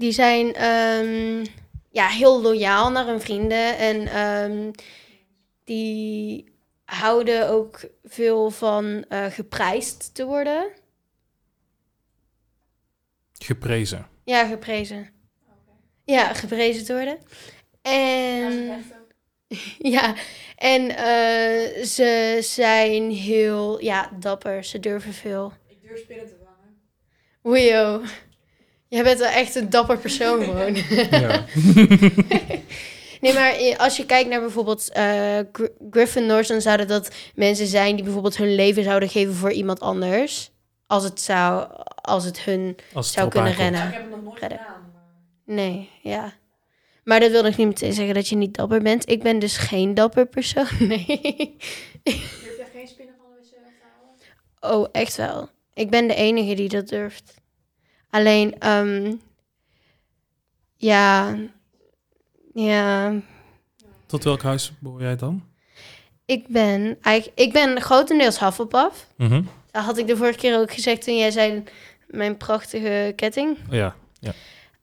Die zijn ehm, ja, heel loyaal naar hun vrienden. En ehm, die houden ook veel van eh, geprijsd te worden. Geprezen. Ja, geprezen. Ja, geprezen te worden. En ja, en eh, ze zijn heel ja, dapper. Ze durven veel. Ik durf spinnen te vangen. Wio. Jij bent wel echt een dapper persoon gewoon. Ja. nee, maar als je kijkt naar bijvoorbeeld eh Gry- Gryffindors, dan zouden dat mensen zijn die bijvoorbeeld hun leven zouden geven voor iemand anders. Als het zou, als het hun Als het zou kunnen aankomt. Ja, rennen. ik heb het nog nooit Redden. gedaan. maar- Nee, ja. Maar dat wil nog niet meteen zeggen dat je niet dapper bent. Ik ben dus geen dapper persoon. Nee. Durf jij geen spinnen van de wc? Oh, echt wel. Ik ben de enige die dat durft. Alleen, ehm ja, ja, Tot welk huis behoor jij dan? ik ben, eigenlijk, ik ben grotendeels Hufflepuff. Mhm. Dat had ik de vorige keer ook gezegd toen jij zei mijn prachtige ketting. Ja.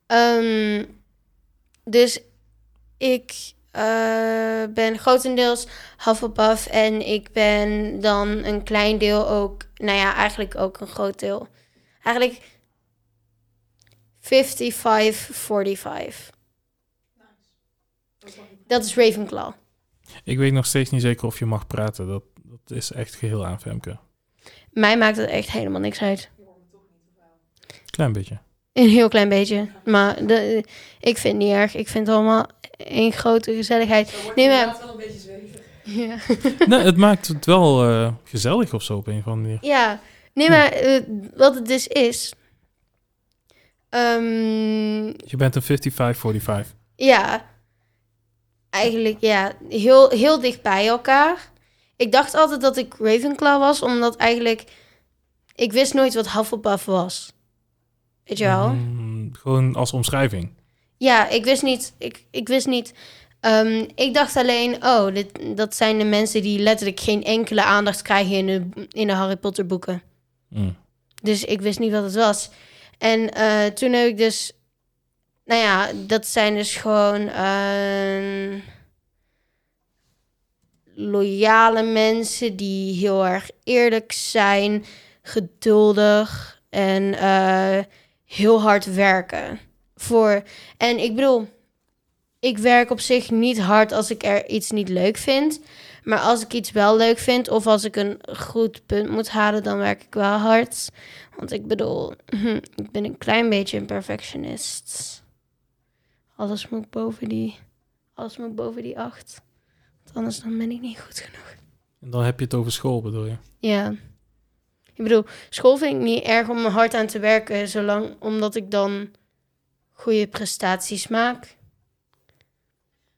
Ehm, dus ik eh, ben grotendeels Hufflepuff en ik ben dan een klein deel ook, nou ja, eigenlijk ook een groot deel. Eigenlijk 55, 45. Dat is Ravenclaw. Ik weet nog steeds niet zeker of je mag praten. Dat, dat is echt geheel aan Femke. Mij maakt het echt helemaal niks uit. Klein beetje. Een heel klein beetje. Maar de, ik vind het niet erg. Ik vind het allemaal één grote gezelligheid. Nee, het maar- wel een beetje zweven. Ja. nee, het maakt het wel eh, gezellig of zo op een of andere manier. Ja, nee, maar eh, wat het dus is. Ehm, Je bent een 55-45. ja, eigenlijk ja, heel, heel dicht bij elkaar. Ik dacht altijd dat ik Ravenclaw was, omdat eigenlijk ik wist nooit wat Hufflepuff was. Weet je wel? Mm, gewoon als omschrijving. Ja, ik wist niet. Ik, ik wist niet. ehm, ik dacht alleen, oh, dit, dat zijn de mensen die letterlijk geen enkele aandacht krijgen in de, in de Harry Potter boeken. Mm. Dus ik wist niet wat het was. En eh, toen heb ik dus... Nou ja, dat zijn dus gewoon... ehm, loyale mensen die heel erg eerlijk zijn, geduldig en eh, heel hard werken. Voor, en ik bedoel, ik werk op zich niet hard als ik er iets niet leuk vind. Maar als ik iets wel leuk vind of als ik een goed punt moet halen, dan werk ik wel hard. Want ik bedoel, ik ben een klein beetje een perfectionist. Alles moet boven die, alles moet boven die acht. Want anders dan ben ik niet goed genoeg. En dan heb je het over school, bedoel je? Ja. Ik bedoel, school vind ik niet erg om er hard aan te werken, zolang omdat ik dan goede prestaties maak.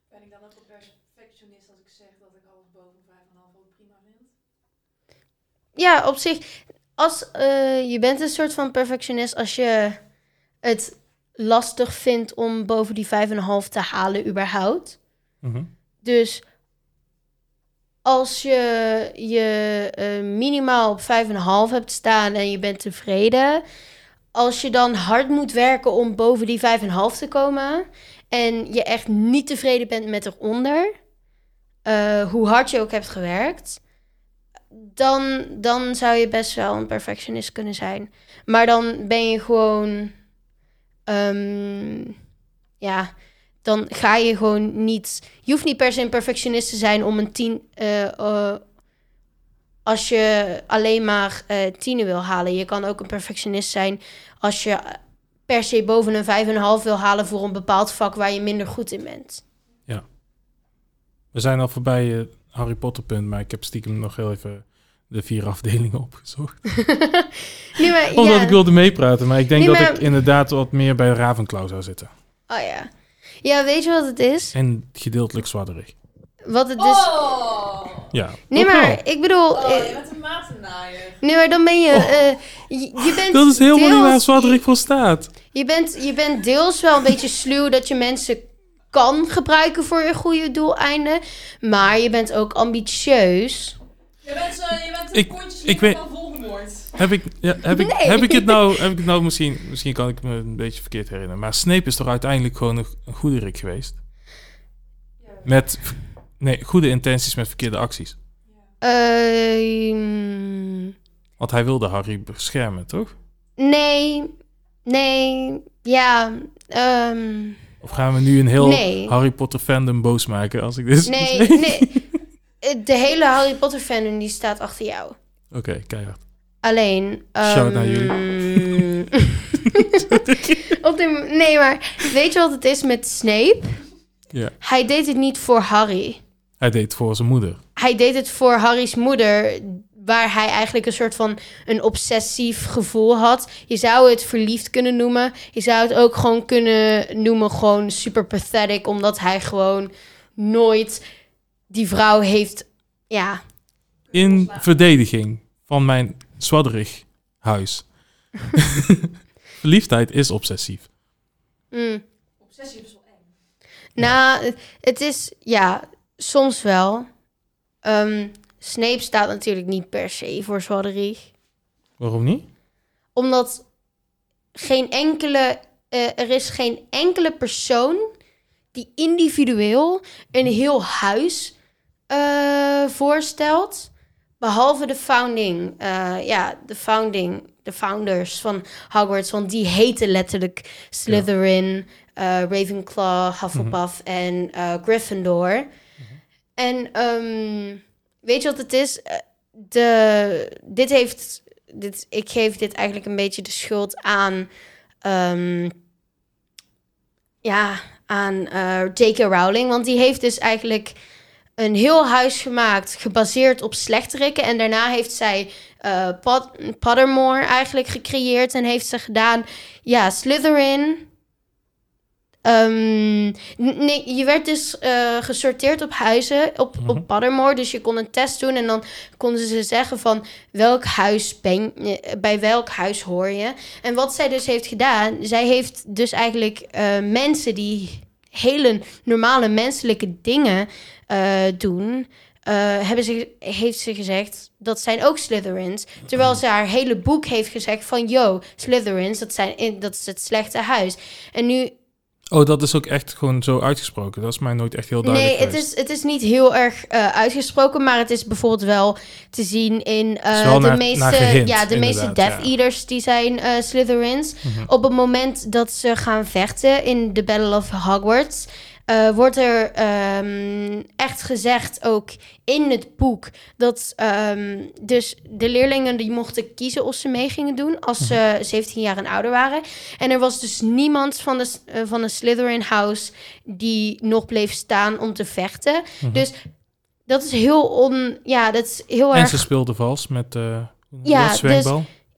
Ben ik dan ook een perfectionist als ik zeg dat ik alles boven 5,5 ook prima vind? Ja, op zich, als eh, je bent een soort van perfectionist als je het lastig vindt om boven die 5,5 te halen überhaupt. Mhm. Dus als je je eh, minimaal op 5,5 hebt staan en je bent tevreden. Als je dan hard moet werken om boven die 5,5 te komen. En je echt niet tevreden bent met eronder. eh, hoe hard je ook hebt gewerkt. Dan, dan zou je best wel een perfectionist kunnen zijn. Maar dan ben je gewoon. ehm, ja, dan ga je gewoon niet. Je hoeft niet per se een perfectionist te zijn om een tien. eh, eh, als je alleen maar eh tienen wil halen. Je kan ook een perfectionist zijn als je per se boven een 5,5 wil halen voor een bepaald vak waar je minder goed in bent. We zijn al voorbij Harry Potter punt, maar ik heb stiekem nog heel even de vier afdelingen opgezocht. Nee, maar, Omdat ja. ik wilde meepraten, maar ik denk Nee, dat maar- ik inderdaad wat meer bij Ravenclaw zou zitten. Oh ja. Ja, weet je wat het is? En gedeeltelijk zwadderig. Wat het is. Oh! Ja. nee, wel. maar ik bedoel. Oh, eh, je bent een matennaaier. nee, maar dan ben je. eh, je, je bent. Dat is helemaal niet waar deels- zwadderig voor staat. Je bent, je bent deels wel een beetje sluw dat je mensen kan gebruiken voor je goede doeleinden. Maar je bent ook ambitieus. Je bent, zo, je bent een Ik- kontjes ik weet- van Voldemort. Heb ik, ja, heb, ik, Nee. heb ik het nou, heb ik het nou misschien, misschien kan ik me een beetje verkeerd herinneren. Maar Snape is toch uiteindelijk gewoon een, een goederik geweest? Ja. Met, nee, goede intenties met verkeerde acties. Ehm, Want hij wilde Harry beschermen, toch? nee, nee, ja, ehm, Of gaan we nu een heel Nee. Harry Potter fandom boos maken als ik dit nee, nee. De hele Harry Potter fandom die staat achter jou. Oké, keihard. Alleen. Shout naar jullie. Op de, nee, maar weet je wat het is met Snape? Ja. Hij deed het niet voor Harry. Hij deed het voor zijn moeder. Hij deed het voor Harry's moeder, waar hij eigenlijk een soort van een obsessief gevoel had. Je zou het verliefd kunnen noemen. Je zou het ook gewoon kunnen noemen gewoon super pathetic, omdat hij gewoon nooit die vrouw heeft. Ja, In verdediging van mijn zwadderig huis. Verliefdheid is obsessief. mm. Obsessie is wel eng. Nou, het is ja, soms wel. Ehm, Snape staat natuurlijk niet per se voor Zwadderig. Waarom niet? Omdat geen enkele, eh, er is geen enkele persoon die individueel een heel huis eh, voorstelt. Behalve de founding, eh, ja, de founding, de founders van Hogwarts. Want die heten letterlijk Slytherin, eh, Ravenclaw, Hufflepuff en eh, Gryffindor. En ehm, weet je wat het is? De, dit heeft, dit, ik geef dit eigenlijk een beetje de schuld aan, ehm, ja, aan J.K. Rowling. Want die heeft dus eigenlijk een heel huis gemaakt gebaseerd op slechterikken. En daarna heeft zij Pottermore eigenlijk gecreëerd en heeft ze gedaan, ja, Slytherin. Ehm, nee, je werd dus eh, gesorteerd op huizen, op, Mhm. op Pottermore. Dus je kon een test doen en dan konden ze zeggen van welk huis ben je, bij welk huis hoor je. En wat zij dus heeft gedaan, zij heeft dus eigenlijk eh, mensen die hele normale menselijke dingen eh, doen, eh, hebben ze, heeft ze gezegd dat zijn ook Slytherins. Terwijl ze haar hele boek heeft gezegd van yo, Slytherins, dat, zijn, dat is het slechte huis. En nu Oh, dat is ook echt gewoon zo uitgesproken. Dat is mij nooit echt heel duidelijk Nee, het geweest. is, het is niet heel erg eh, uitgesproken, maar het is bijvoorbeeld wel te zien in de naar- meeste, naar ja, de meeste Death ja. Eaters die zijn Slytherins. Mhm. Op het moment dat ze gaan vechten in de Battle of Hogwarts, eh, wordt er ehm, echt gezegd, ook in het boek, dat ehm, dus de leerlingen die mochten kiezen of ze mee gingen doen als ze 17 jaar en ouder waren. En er was dus niemand van de, eh, van de Slytherin House die nog bleef staan om te vechten. Mhm. Dus dat is heel on, ja, dat is heel En erg ze speelde vals met eh Ja, dus-.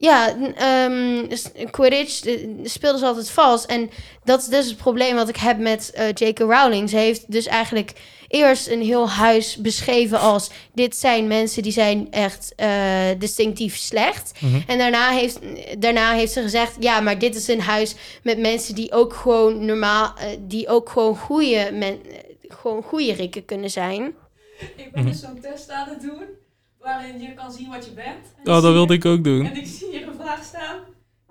Ja, ehm, s- Quidditch eh, speelde ze altijd vals. En dat is dus het probleem wat ik heb met eh J.K. Rowling. Ze heeft dus eigenlijk eerst een heel huis beschreven als... dit zijn mensen die zijn echt eh, distinctief slecht. Mhm. En daarna heeft, daarna heeft ze gezegd... ja, maar dit is een huis met mensen die ook gewoon normaal... die ook gewoon goede, men, gewoon goede rikken kunnen zijn. Ik ben dus zo'n test aan het doen, waarin je kan zien wat je bent. En Oh, dat wilde ik ook doen. En ik zie hier een vraag staan.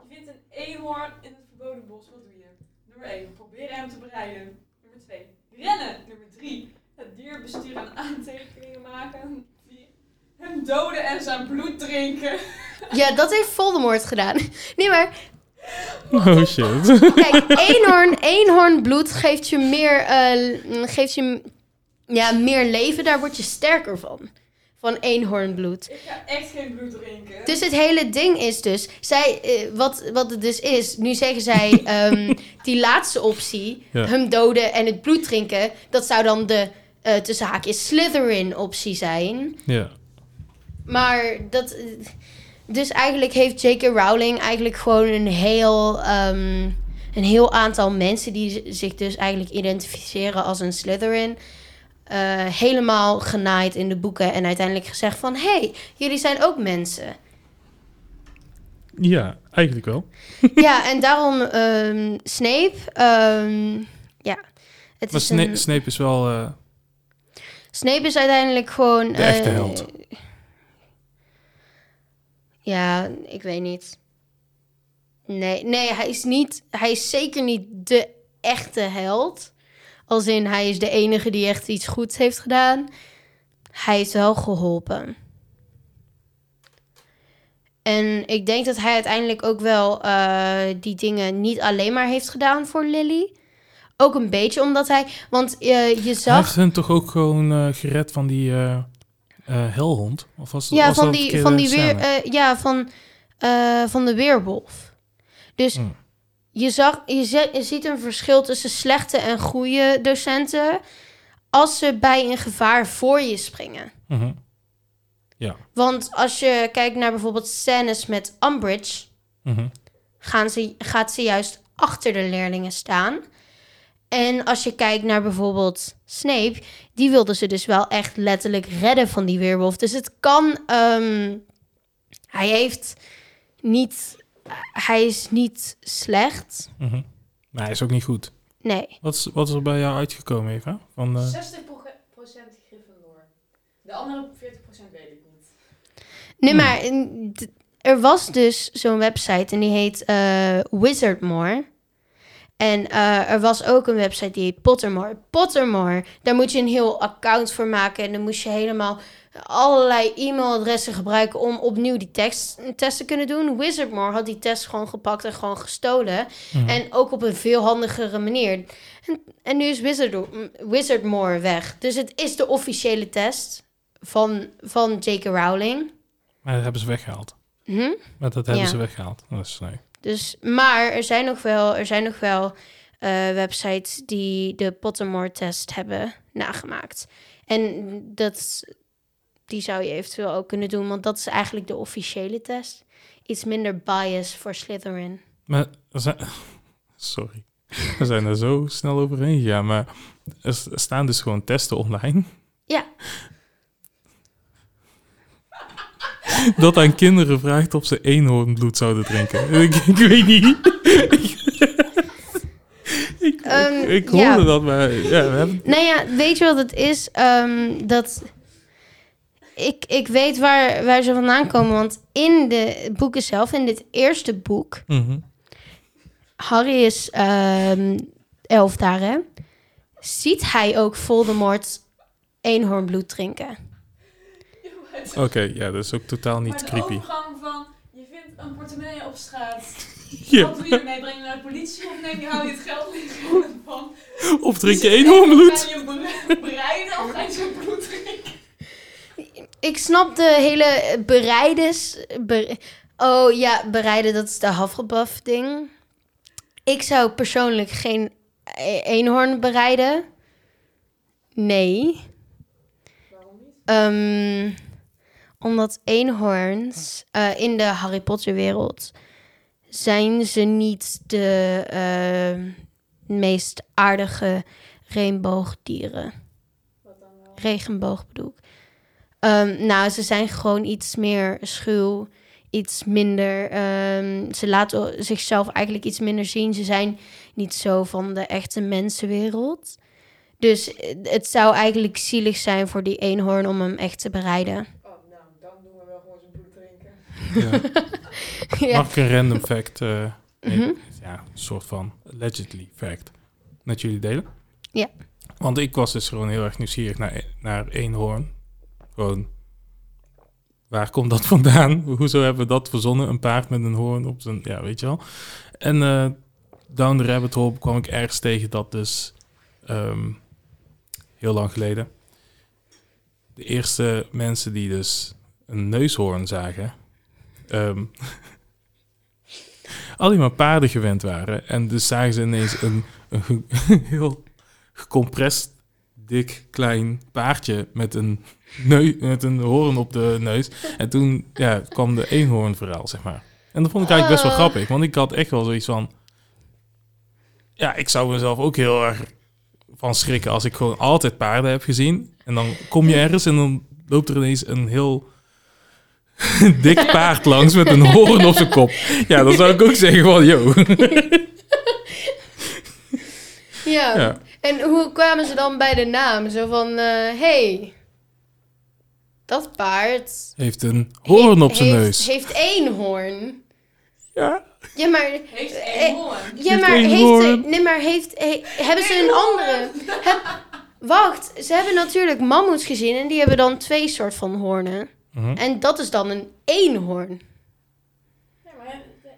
Je vindt een eenhoorn in het verboden bos. Wat doe je? Nummer 1. Probeer hem te bereiden. Nummer 2. Rennen. Nummer 3. Het dier besturen en aantekeningen maken. 4. Hem doden en zijn bloed drinken. Ja, dat heeft Voldemort gedaan. Nee, maar Oh shit. Kijk, eenhoorn, eenhoornbloed geeft je meer, eh, geeft je ja, meer leven. Daar word je sterker van. Van eenhoornbloed. Ik ga echt geen bloed drinken. Dus het hele ding is dus... Zij, eh, wat, wat het dus is... Nu zeggen zij... ehm, die laatste optie... Ja. Hem doden en het bloed drinken... Dat zou dan de... eh tussen haakjes Slytherin optie zijn. ja. Maar dat... Dus eigenlijk heeft J.K. Rowling eigenlijk gewoon een heel... ehm, een heel aantal mensen die z- zich dus eigenlijk identificeren als een Slytherin... eh, helemaal genaaid in de boeken en uiteindelijk gezegd van... hey, jullie zijn ook mensen. ja, eigenlijk wel. ja, en daarom ehm, Snape... ehm, ja, het Maar is Sna- een- Snape is wel... eh, Snape is uiteindelijk gewoon... De echte eh, held. Ja, ik weet niet. Nee, nee hij, is niet, hij is zeker niet de echte held. Als in, hij is de enige die echt iets goeds heeft gedaan. Hij is wel geholpen. En ik denk dat hij uiteindelijk ook wel eh, die dingen niet alleen maar heeft gedaan voor Lily. Ook een beetje omdat hij... Want eh, je Hij zag... heeft hen toch ook gewoon eh, gered van die helhond? Of was, Ja, was van dat die, van die weer, ja, van, van de weerwolf. Dus Hmm. Je, zag, je, ziet een verschil tussen slechte en goede docenten als ze bij een gevaar voor je springen. Mhm. Want als je kijkt naar bijvoorbeeld scènes met Umbridge, Mhm. gaan ze, gaat ze juist achter de leerlingen staan. En als je kijkt naar bijvoorbeeld Snape, die wilde ze dus wel echt letterlijk redden van die weerwolf. Dus het kan. ehm, hij heeft niet. Hij is niet slecht. Mhm. Maar hij is ook niet goed. Nee. Wat is, wat is er bij jou uitgekomen, Eva? Van, eh, 60% Gryffindor. De andere 40% weet ik niet. Nee, Hmm. maar er was dus zo'n website en die heet eh, Wizardmore. En eh, er was ook een website die heet Pottermore. Pottermore, daar moet je een heel account voor maken. En dan moest je helemaal allerlei e-mailadressen gebruiken om opnieuw die tekst, test te kunnen doen. Wizardmore had die test gewoon gepakt en gewoon gestolen. mhm. En ook op een veel handigere manier. En, en nu is Wizard, Wizardmore weg. Dus het is de officiële test van, van J.K. Rowling. Maar dat hebben ze weggehaald. Hm? Maar dat hebben Ja. ze weggehaald. Dat is nee. Dus, maar er zijn nog wel, er zijn nog wel eh, websites die de Pottermore-test hebben nagemaakt. En dat, die zou je eventueel ook kunnen doen, want dat is eigenlijk de officiële test. Iets minder bias voor Slytherin. Maar zijn... Sorry. We zijn er zo snel overheen gegaan. Maar er staan dus gewoon testen online. Ja. Dat aan kinderen vraagt of ze eenhoornbloed zouden drinken. ik, ik weet niet. ik, Ehm, ik, hoorde ja. dat, maar ja, we hebben... Nou ja, weet je wat het is? Ehm, dat ik, ik weet waar, waar ze vandaan komen. Want in de boeken zelf, in dit eerste boek, Mhm. Harry is ehm elf daar, hè? Ziet hij ook Voldemort eenhoornbloed drinken? Oké, ja, dat is ook totaal niet maar de creepy. overgang van, je vindt een portemonnee op straat. Ja. Wat doe je ermee? Breng je naar de politie of neem je, hou je het geld liggen? Van, Of drink je Is het eenhoornbloed? Ga je bereiden of ga je zijn bloed drinken? Ik snap de hele bereides... be- oh ja, bereiden, dat is de Hufflepuff ding. Ik zou persoonlijk geen e- eenhoorn bereiden. Nee. Waarom niet? Ehm, omdat eenhoorns eh, in de Harry Potter wereld zijn ze niet de ehm, meest aardige regenboogdieren. Wat dan wel? Regenboog bedoel ik. Ehm, nou, ze zijn gewoon iets meer schuw, iets minder. ehm, ze laten zichzelf eigenlijk iets minder zien. Ze zijn niet zo van de echte mensenwereld. Dus eh, het zou eigenlijk zielig zijn voor die eenhoorn om hem echt te bereiden. Oh, nou, dan doen we wel gewoon zijn bloed drinken. Ja. ja. Mag ik een random fact, eh, Mhm. ja, een soort van allegedly fact, met jullie delen? Ja. Want ik was dus gewoon heel erg nieuwsgierig naar, naar eenhoorn. Waar komt dat vandaan? Hoezo hebben we dat verzonnen? Een paard met een hoorn op zijn, ja, weet je wel. En eh, down the rabbit hole kwam ik ergens tegen dat dus, ehm, heel lang geleden, de eerste mensen die dus een neushoorn zagen, ehm, alleen maar paarden gewend waren. En dus zagen ze ineens een, een heel gecompressed, dik, klein paardje met een, neu met een hoorn op de neus. En toen ja, kwam de eenhoornverhaal, zeg maar. En dat vond ik eigenlijk best wel Ah. grappig, want ik had echt wel zoiets van... Ja, ik zou mezelf ook heel erg van schrikken als ik gewoon altijd paarden heb gezien. En dan kom je ergens en dan loopt er ineens een heel dik paard langs met een hoorn op zijn kop. Ja, dan zou ik ook zeggen van, yo. Ja. Ja. En hoe kwamen ze dan bij de naam? Zo van, eh, hey, Dat paard... Heeft een hoorn op zijn heeft- neus. Heeft één hoorn. Ja. Ja, maar... Heeft Eh, één hoorn. Ja, maar, één heeft, nee, maar heeft, he- hebben ze een andere? Heb- wacht, ze hebben natuurlijk mammoets gezien en die hebben dan twee soort van hoornen. Mhm. En dat is dan een eenhoorn. Ja, maar het,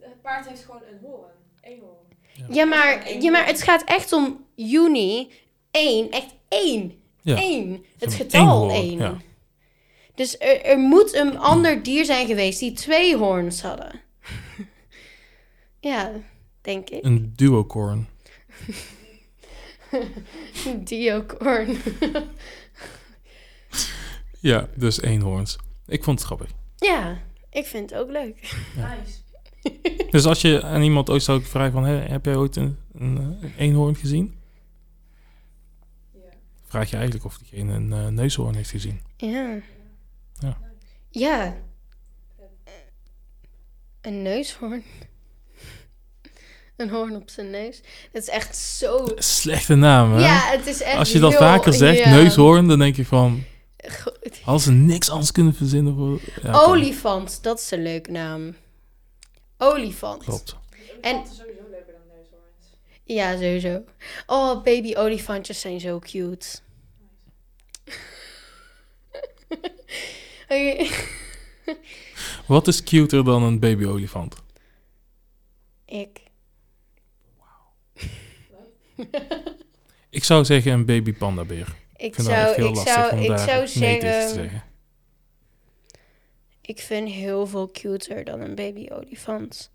het paard heeft gewoon een hoorn. Eén hoorn. Ja, maar, ja, maar het gaat echt om juni. één, echt één. Ja. Eén. Het getal één. Dus er, er moet een ander dier zijn geweest die twee hoorns hadden. ja, denk ik. Een duocorn. Diocorn. Ja, dus eenhoorns. Ik vond het grappig. ja, ik vind het ook leuk. Ja. Nice. Dus als je aan iemand ooit zou vragen van... Heb jij ooit een, een, eh, een eenhoorn gezien? Ja. Vraag je eigenlijk of diegene een eh, neushoorn heeft gezien. Ja. Ja. Ja. Een neushoorn. Een hoorn op zijn neus. Dat is echt zo... Slechte naam, hè? Ja, het is echt Als je dat heel- vaker zegt, ja. neushoorn, dan denk je van... Goed. Als ze niks anders kunnen verzinnen voor... Ja, Olifant, dat is een leuke naam. Olifant. Klopt. En- sowieso leuker dan neushoorns. Ja, sowieso. Oh, baby olifantjes zijn zo cute. Wat is cuter dan een baby-olifant? Ik. Ik zou zeggen een baby pandabeer. Ik Ik vind dat echt zou, heel ik lastig zou, om ik daar zou nee zeggen, zeggen. ik vind heel veel cuter dan een baby olifant.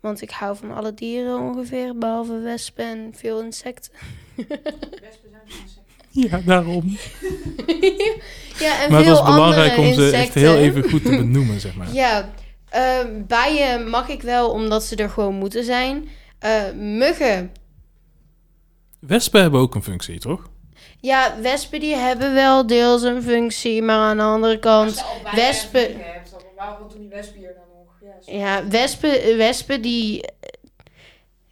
Want ik hou van alle dieren ongeveer, behalve wespen en veel insecten. Wespen zijn insecten. Ja, daarom. ja, en Maar het veel was belangrijk andere om ze echt insecten. heel even goed te benoemen, zeg maar. Ja, ehm, bijen mag ik wel, omdat ze er gewoon moeten zijn. Eh, muggen. Wespen hebben ook een functie, toch? Ja, wespen die hebben wel deels een functie, maar aan de andere kant... Als je al bijen en wespen- hebt, waarom doen die wespen hier dan nog? Ja. Ja, wespen, wespen die,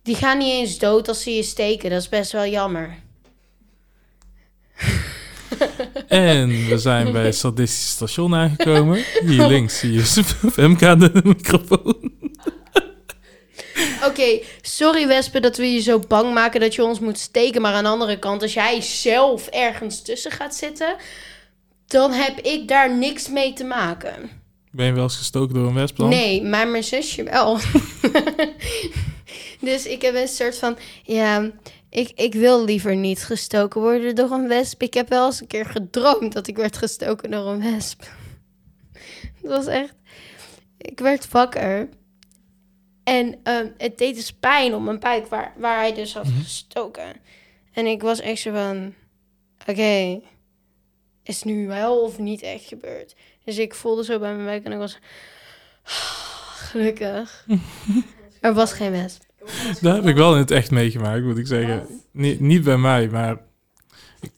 die gaan niet eens dood als ze je steken. Dat is best wel jammer. En we zijn bij het Sadistisch Station aangekomen. Hier links zie je Femke aan de microfoon. Oké, sorry wespen dat we je zo bang maken dat je ons moet steken. Maar aan de andere kant, als jij zelf ergens tussen gaat zitten... dan heb ik daar niks mee te maken. Ben je wel eens gestoken door een wesp dan? Nee, maar mijn zusje wel. dus ik heb een soort van... Ja, ik, ik wil liever niet gestoken worden door een wesp. Ik heb wel eens een keer gedroomd dat ik werd gestoken door een wesp. Het was echt... Ik werd wakker. En ehm, het deed dus pijn op mijn buik waar, waar hij dus had gestoken. En ik was echt zo van... Oké, is het nu wel of niet echt gebeurd? Dus ik voelde zo bij mijn buik en ik was... Gelukkig. er was geen wesp. Ik Dat heb ik wel in het echt meegemaakt, moet ik zeggen. Niet, niet bij mij, maar ik,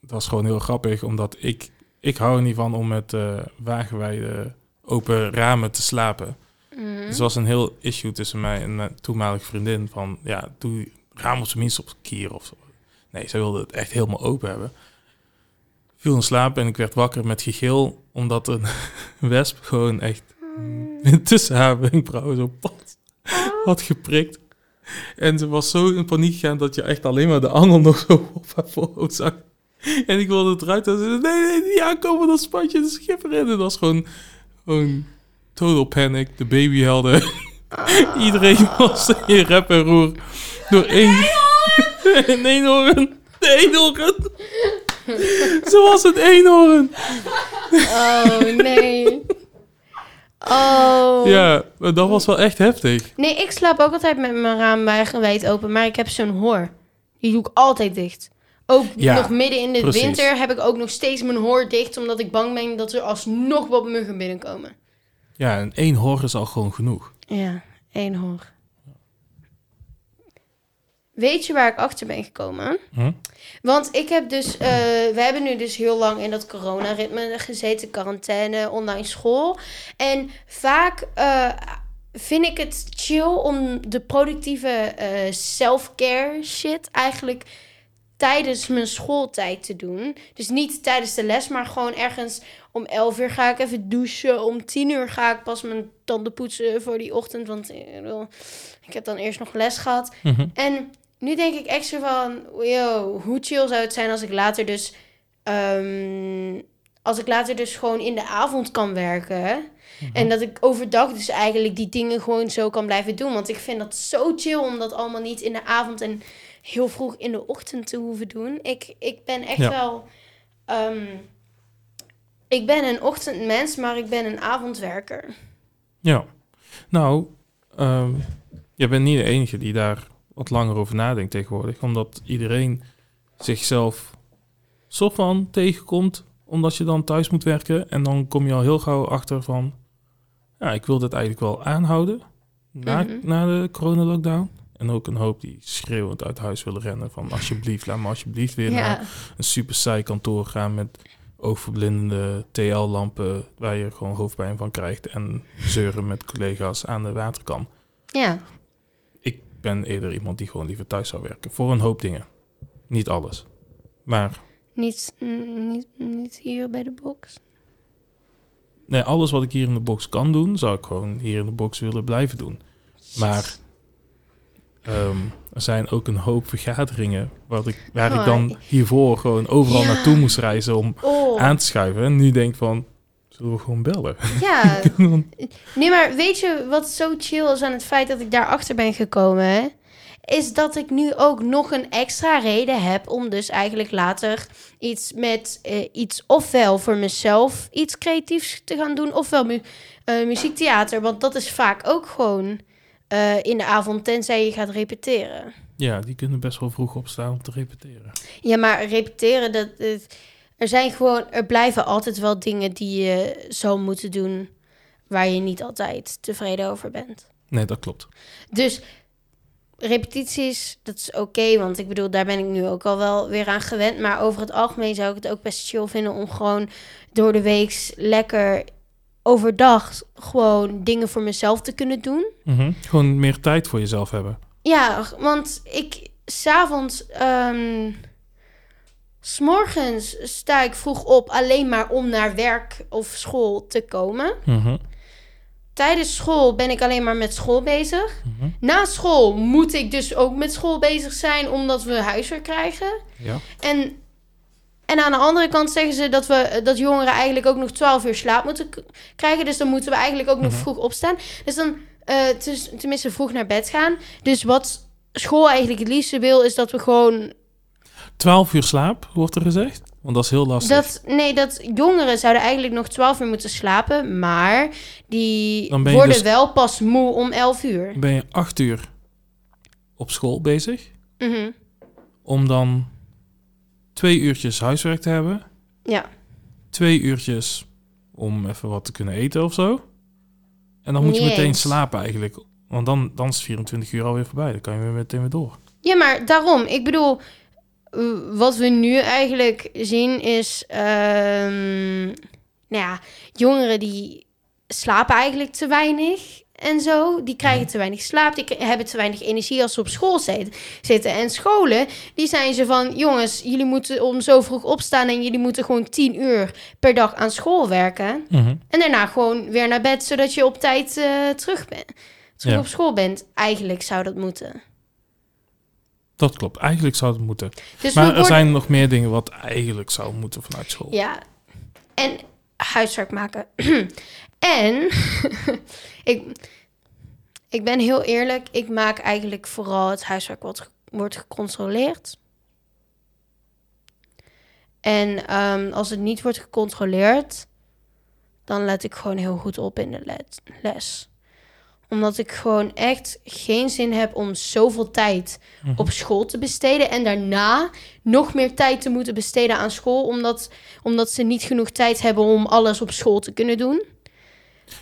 het was gewoon heel grappig, omdat ik, ik hou er niet van om met eh wagenwijde open ramen te slapen. Mhm. Dus er was een heel issue tussen mij en mijn toenmalige vriendin van, ja, doe raam op zijn minst op kier of zo. Nee, zij wilde het echt helemaal open hebben. Viel in slaap en ik werd wakker met gegil, omdat een wesp gewoon echt tussen haar wenkbrauwen zo pat had geprikt. En ze was zo in paniek gegaan dat je echt alleen maar de angel nog zo op haar voorhoofd zag. En ik wilde het eruit en ze zei, nee, nee, niet aankomen, dat spatje, de schipper in. En dat was gewoon, gewoon total panic. De babyhelden. Iedereen was in rep en roer. Door één... Een eenhoorn. De eenhoorn. Ze was het eenhoorn. Oh, nee. Oh. Ja, dat was wel echt heftig. Nee, ik slaap ook altijd met mijn raam wijd open, maar ik heb zo'n hoor. Die doe ik altijd dicht. Ook Ja, nog midden in de precies. winter heb ik ook nog steeds mijn hoor dicht, omdat ik bang ben dat er alsnog wat muggen binnenkomen. Ja, en één hoor is al gewoon genoeg. Ja, één hoor. Weet je waar ik achter ben gekomen? Hm? Want ik heb dus, eh, we hebben nu dus heel lang in dat coronaritme gezeten, quarantaine, online school. En vaak eh, vind ik het chill om de productieve eh, self-care shit eigenlijk tijdens mijn schooltijd te doen. Dus niet tijdens de les, maar gewoon ergens om 11 uur ga ik even douchen. Om 10 uur ga ik pas mijn tanden poetsen voor die ochtend. Want ik heb dan eerst nog les gehad. Mhm. En nu denk ik extra van, yo, hoe chill zou het zijn als ik later dus, ehm, als ik later dus gewoon in de avond kan werken. En dat ik overdag dus eigenlijk die dingen gewoon zo kan blijven doen. Want ik vind dat zo chill om dat allemaal niet in de avond en heel vroeg in de ochtend te hoeven doen. Ik, ik ben echt Ja. wel, ehm, ik ben een ochtendmens, maar ik ben een avondwerker. Ja. Nou, ehm je bent niet de enige die daar wat langer over nadenkt tegenwoordig. Omdat iedereen zichzelf soort van tegenkomt. Omdat je dan thuis moet werken. En dan kom je al heel gauw achter van... Ja, ik wil dit eigenlijk wel aanhouden. Na, Mhm. na de coronalockdown. En ook een hoop die schreeuwend uit huis willen rennen. Van alsjeblieft, laat me alsjeblieft weer naar een super saai kantoor gaan met oogverblindende TL-lampen waar je gewoon hoofdpijn van krijgt en zeuren met collega's aan de waterkam. ja. Ben eerder iemand die gewoon liever thuis zou werken voor een hoop dingen. Niet alles. Maar Niet, mm, niet, niet hier bij de box. nee, alles wat ik hier in de box kan doen, zou ik gewoon hier in de box willen blijven doen. Maar ehm, er zijn ook een hoop vergaderingen wat ik, waar ik Oh, dan hiervoor gewoon overal Ja. naartoe moest reizen om Oh, aan te schuiven. En nu denk ik van, zullen we gewoon bellen? ja. Nee, maar weet je wat zo chill is aan het feit dat ik daarachter ben gekomen? Is dat ik nu ook nog een extra reden heb om dus eigenlijk later iets met eh, iets ofwel voor mezelf iets creatiefs te gaan doen, ofwel mu eh, muziektheater. Want dat is vaak ook gewoon eh, in de avond, tenzij je gaat repeteren. Ja, die kunnen best wel vroeg opstaan om te repeteren. Ja, maar repeteren, dat, dat- er zijn gewoon, er blijven altijd wel dingen die je zou moeten doen waar je niet altijd tevreden over bent. Nee, dat klopt. Dus repetities, dat is oké, want ik bedoel, daar ben ik nu ook al wel weer aan gewend. Maar over het algemeen zou ik het ook best chill vinden om gewoon door de week lekker overdag gewoon dingen voor mezelf te kunnen doen. Mhm. Gewoon meer tijd voor jezelf hebben. Ja, want ik s'avonds, ehm s'morgens sta ik vroeg op alleen maar om naar werk of school te komen. Mhm. Tijdens school ben ik alleen maar met school bezig. Mhm. Na school moet ik dus ook met school bezig zijn omdat we huiswerk krijgen. Ja. En, en aan de andere kant zeggen ze dat, we, dat jongeren eigenlijk ook nog 12 uur slaap moeten krijgen. Dus dan moeten we eigenlijk ook nog Mhm. vroeg opstaan. Dus dan eh, tenminste vroeg naar bed gaan. Dus wat school eigenlijk het liefste wil, is dat we gewoon... 12 uur slaap, wordt er gezegd. Want dat is heel lastig. Dat, nee, dat jongeren zouden eigenlijk nog 12 uur moeten slapen. Maar die worden dus- wel pas moe om 11 uur. Ben je 8 uur op school bezig. Mhm. Om dan twee uurtjes huiswerk te hebben. Ja. Twee uurtjes om even wat te kunnen eten of zo. En dan moet je meteen slapen eigenlijk. Want dan, dan is 24 uur alweer voorbij. Dan kan je weer meteen weer door. Ja, maar daarom. Ik bedoel, wat we nu eigenlijk zien is... ehm, nou ja, jongeren die slapen eigenlijk te weinig en zo. Die krijgen te weinig slaap, die hebben te weinig energie als ze op school zit- zitten. En scholen, die zijn ze van... Jongens, jullie moeten om zo vroeg opstaan... en jullie moeten gewoon 10 uur per dag aan school werken. Mhm. En daarna gewoon weer naar bed... zodat je op tijd eh, terug, bent, terug Ja. op school bent. Eigenlijk zou dat moeten. Dat klopt. Eigenlijk zou het moeten. Dus Maar er zijn nog meer dingen wat eigenlijk zou moeten vanuit school. Ja, en huiswerk maken. en ik, ik ben heel eerlijk, ik maak eigenlijk vooral het huiswerk wat wordt gecontroleerd. En ehm, als het niet wordt gecontroleerd, dan let ik gewoon heel goed op in de les. Omdat ik gewoon echt geen zin heb om zoveel tijd Mhm. op school te besteden. En daarna nog meer tijd te moeten besteden aan school. Omdat, omdat ze niet genoeg tijd hebben om alles op school te kunnen doen.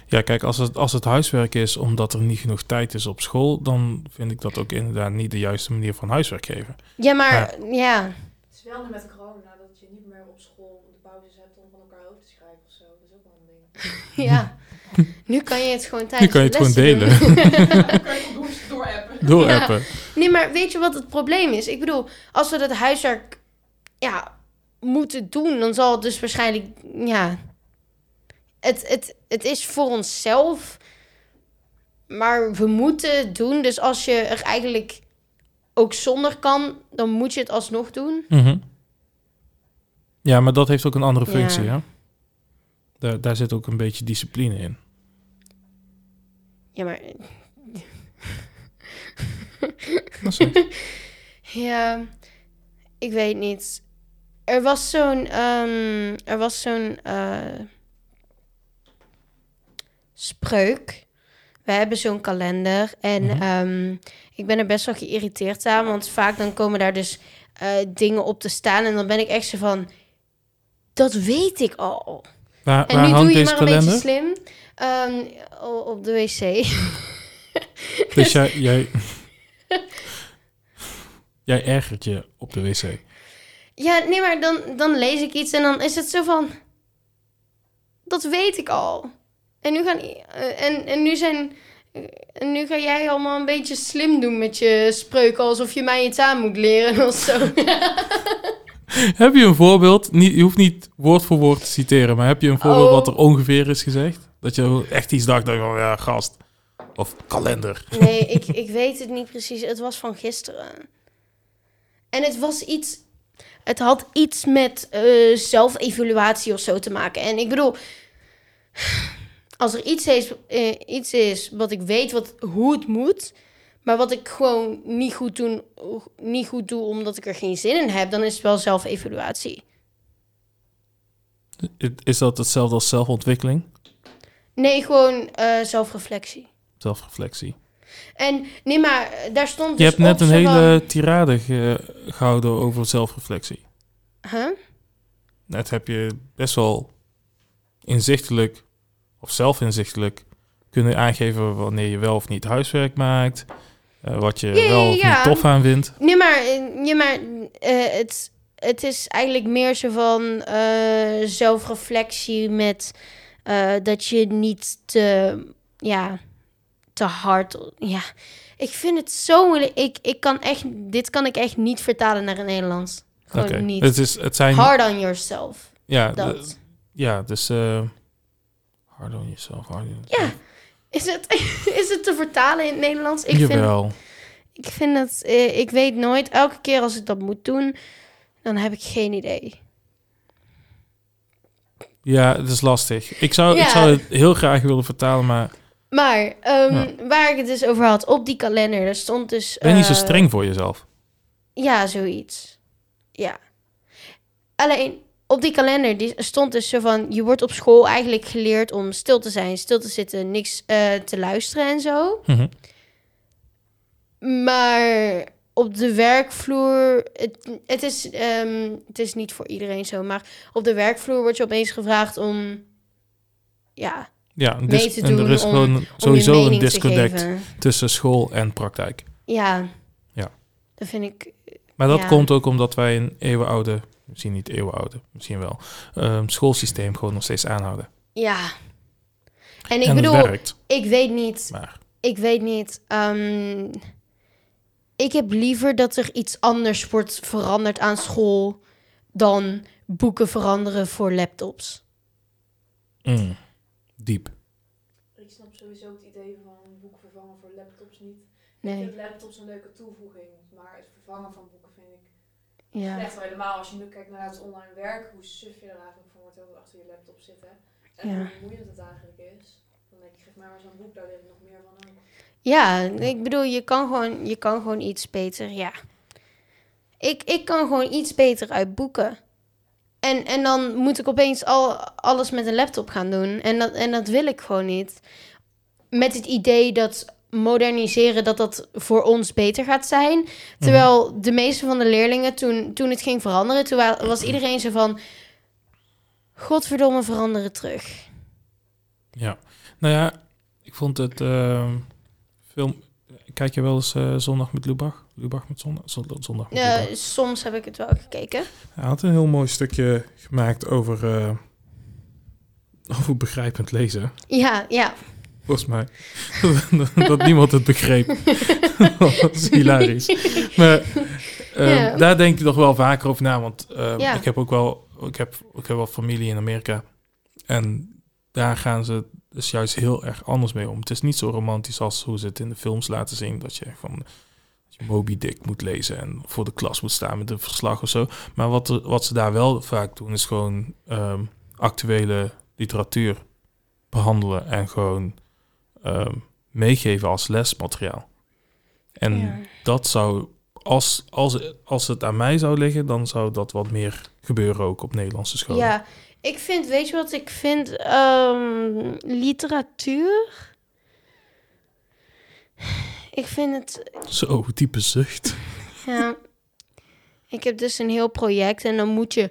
Ja, kijk, als het, als het huiswerk is omdat er niet genoeg tijd is op school, dan vind ik dat ook inderdaad niet de juiste manier van huiswerk geven. Ja, maar ja. Het is wel nu met corona dat je niet meer op school de pauzes hebt om van elkaar hoofd te schrijven of zo. Dat is ook wel een ding. ja. Nu kan je het gewoon Nu tijdens kan je het gewoon delen. doen. Dan kan je het door, door appen. Doorappen. Nee, maar weet je wat het probleem is? Ik bedoel, als we dat huiswerk ja, moeten doen, dan zal het dus waarschijnlijk, ja, het, het, het is voor onszelf, maar we moeten het doen. Dus als je er eigenlijk ook zonder kan, dan moet je het alsnog doen. Mhm. Ja, maar dat heeft ook een andere Ja. functie, hè? Daar, daar zit ook een beetje discipline in. Ja, maar. Ja, ik weet niet. Er was zo'n, ehm, er was zo'n eh, spreuk. We hebben zo'n kalender en Mhm. ehm, ik ben er best wel geïrriteerd aan, want vaak dan komen daar dus eh, dingen op te staan en dan ben ik echt zo van, dat weet ik al. Waar, En waar nu doe je maar een kalender? beetje slim Ehm, op de wc. Dus jij, jij, jij ergert je op de wc. Ja, nee, maar dan, dan lees ik iets en dan is het zo van... Dat weet ik al. En nu, gaan, eh, en, en nu zijn... En nu ga jij allemaal een beetje slim doen met je spreuken... alsof je mij iets aan moet leren of zo. Heb je een voorbeeld? Niet, je hoeft niet woord voor woord te citeren, maar heb je een voorbeeld Oh. wat er ongeveer is gezegd? Dat je echt iets dacht, dat je van, ja, gast. Of kalender. Nee, ik, ik weet het niet precies. Het was van gisteren. En het was iets... Het had iets met eh, zelfevaluatie of zo te maken. En ik bedoel... Als er iets is, eh, iets is wat ik weet wat, hoe het moet... maar wat ik gewoon niet goed, doen, niet goed doe omdat ik er geen zin in heb... dan is het wel zelfevaluatie. Is dat hetzelfde als zelfontwikkeling? Nee, gewoon eh, zelfreflectie. Zelfreflectie. En nee, maar eh, daar stond Je dus hebt net op een hele tirade ge- gehouden over zelfreflectie. Huh? Net heb je best wel inzichtelijk, of zelfinzichtelijk, kunnen aangeven wanneer je wel of niet huiswerk maakt. eh, wat je Ja, wel of ja. niet tof aan vindt. Nee, maar, nee, maar het, het is eigenlijk meer zo van zelfreflectie met eh, dat je niet te, ja, te hard... Ja, ik vind het zo moeilijk. Ik, ik kan echt, dit kan ik echt niet vertalen naar het Nederlands. Gewoon niet. Het, is, het zijn... Hard on yourself. ja, Dat. ja, dus... eh hard on yourself. Hard on Ja, is het, is het te vertalen in het Nederlands? Ik vind, Jawel. ik vind het... eh, ik weet nooit, elke keer als ik dat moet doen, dan heb ik geen idee. Ja, het is lastig. Ik zou, ik zou het heel graag willen vertalen, maar Maar ehm, waar ik het dus over had, op die kalender, daar stond dus... ben je niet zo eh, streng voor jezelf. Ja, zoiets. Ja. Alleen, op die kalender die stond dus zo van... Je wordt op school eigenlijk geleerd om stil te zijn, stil te zitten, niks eh, te luisteren en zo. Mhm. Maar op de werkvloer... Het, het, is, ehm, het is niet voor iedereen zo, maar op de werkvloer wordt je opeens gevraagd om... Ja, Ja, mee dis- te en er doen is om- gewoon sowieso een disconnect tussen school en praktijk. Ja. Ja. Dat vind ik... Maar dat Ja. komt ook omdat wij een eeuwenoude, misschien niet eeuwenoude, misschien wel, ehm, schoolsysteem gewoon nog steeds aanhouden. Ja. En ik en bedoel, ik weet niet... maar Ik weet niet. ehm, ik heb liever dat er iets anders wordt veranderd aan school... dan boeken veranderen voor laptops. mm, diep. Ik snap sowieso het idee van boeken vervangen voor laptops niet. Ik Nee, vind laptops een leuke toevoeging, maar het vervangen van boeken vind ik ja. echt wel helemaal. Als je nu kijkt naar het online werk, hoe suf je er eigenlijk van wordt heel achter je laptop zitten. En Ja. hoe vermoeiend het eigenlijk is. Dan denk ik, geef mij maar zo'n boek, daar leer ik nog meer van ook. Ja, ik bedoel, je kan gewoon, je kan gewoon iets beter, ja. Ik, ik kan gewoon iets beter uit boeken. En, en dan moet ik opeens al, alles met een laptop gaan doen. En dat, en dat wil ik gewoon niet. Met het idee dat moderniseren, dat dat voor ons beter gaat zijn. Terwijl de meeste van de leerlingen, toen, toen het ging veranderen, toen wa- was iedereen zo van... Godverdomme, veranderen terug. Ja, nou ja, ik vond het ehm, film. Kijk je wel eens eh, zondag met Lubach? Lubach met zondag? Zon- Zondag met Ja, Lubach. soms heb ik het wel gekeken. Hij had een heel mooi stukje gemaakt over, eh, over begrijpend lezen. Ja, ja. volgens mij. dat niemand het begreep. dat is hilarisch. Maar ehm, Ja. daar denk je toch wel vaker over na. Want ehm, Ja. ik heb ook wel, ik heb, ik heb wel familie in Amerika. En daar gaan ze dus juist heel erg anders mee om. Het is niet zo romantisch als hoe ze het in de films laten zien. Dat je van dat je Moby Dick moet lezen en voor de klas moet staan met een verslag of zo. Maar wat, wat ze daar wel vaak doen, is gewoon ehm, actuele literatuur behandelen en gewoon ehm, meegeven als lesmateriaal. En Ja. dat zou, als, als, als het aan mij zou liggen, dan zou dat wat meer gebeuren ook op Nederlandse scholen. Ja, ik vind, weet je wat ik vind? Ehm, literatuur. Ik vind het, Zo, diepe zucht. ja. Ik heb dus een heel project en dan moet je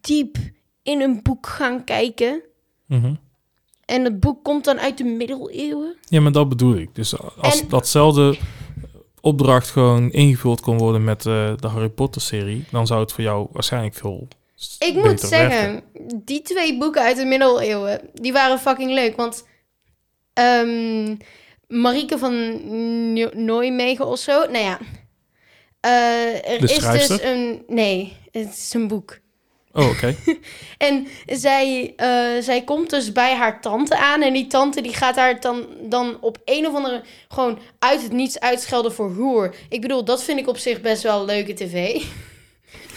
diep in een boek gaan kijken. Mhm. En het boek komt dan uit de middeleeuwen. Ja, maar dat bedoel ik. Dus als En- datzelfde opdracht gewoon ingevuld kon worden met eh, de Harry Potter serie, dan zou het voor jou waarschijnlijk veel Ik moet zeggen, die twee boeken uit de middeleeuwen, die waren fucking leuk. Want ehm Marieke van Nijmegen of zo, nou ja. eh, er De is schrijfster? dus een... Nee, het is een boek. Oh, oké. En zij, eh, zij komt dus bij haar tante aan. En die tante die gaat haar dan, dan op een of andere... gewoon uit het niets uitschelden voor hoer. Ik bedoel, dat vind ik op zich best wel leuke tv.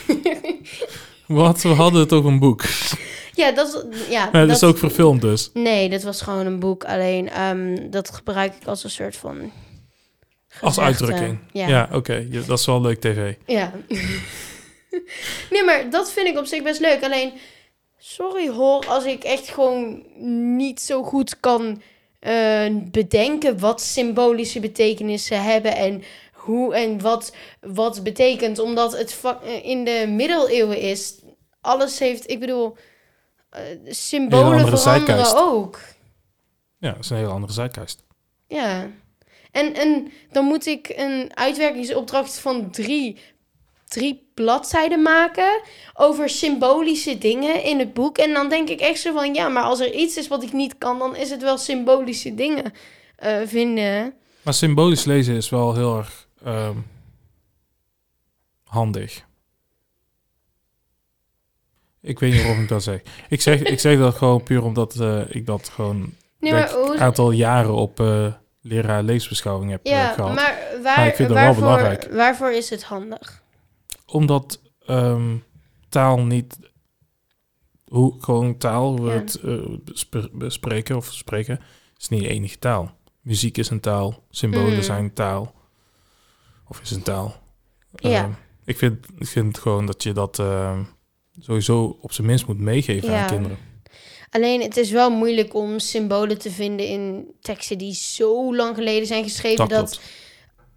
Wat? We hadden het over een boek. ja, dat is... Ja, Maar dat dat is ook verfilmd dus. Nee, dit was gewoon een boek. Alleen ehm, dat gebruik ik als een soort van. Als uitdrukking. Ja. Ja, oké. Ja, dat is wel leuk tv. ja. nee, maar dat vind ik op zich best leuk. Alleen, sorry hoor, als ik echt gewoon niet zo goed kan eh, bedenken wat symbolische betekenissen hebben en hoe en wat, wat betekent. Omdat het eh, in de middeleeuwen is. Alles heeft, ik bedoel, eh, symbolen andere veranderen zeitgeist. ook. Ja, dat is een hele andere zijkast. Ja. En, en dan moet ik een uitwerkingsopdracht van drie, drie bladzijden maken over symbolische dingen in het boek. En dan denk ik echt zo van, ja, maar als er iets is wat ik niet kan, dan is het wel symbolische dingen eh, vinden. Maar symbolisch lezen is wel heel erg ehm, handig. Ik weet niet waarom ik dat zeg. Ik zeg, ik zeg dat gewoon puur omdat eh, ik dat gewoon Nee, ik, een aantal jaren op eh, leraar leesbeschouwing heb eh, Ja, gehad. maar, waar, Maar ik vind dat wel waarvoor, belangrijk. waarvoor is het handig? Omdat ehm, taal niet... Hoe, gewoon taal, hoe we Ja. het bespreken of spreken, is niet de enige taal. Muziek is een taal, symbolen Mm. zijn taal. Of is een taal. Ja. Ehm, ik, vind, ik vind gewoon dat je dat ehm, sowieso op zijn minst moet meegeven Ja. aan kinderen. Alleen het is wel moeilijk om symbolen te vinden in teksten die zo lang geleden zijn geschreven. Dat dat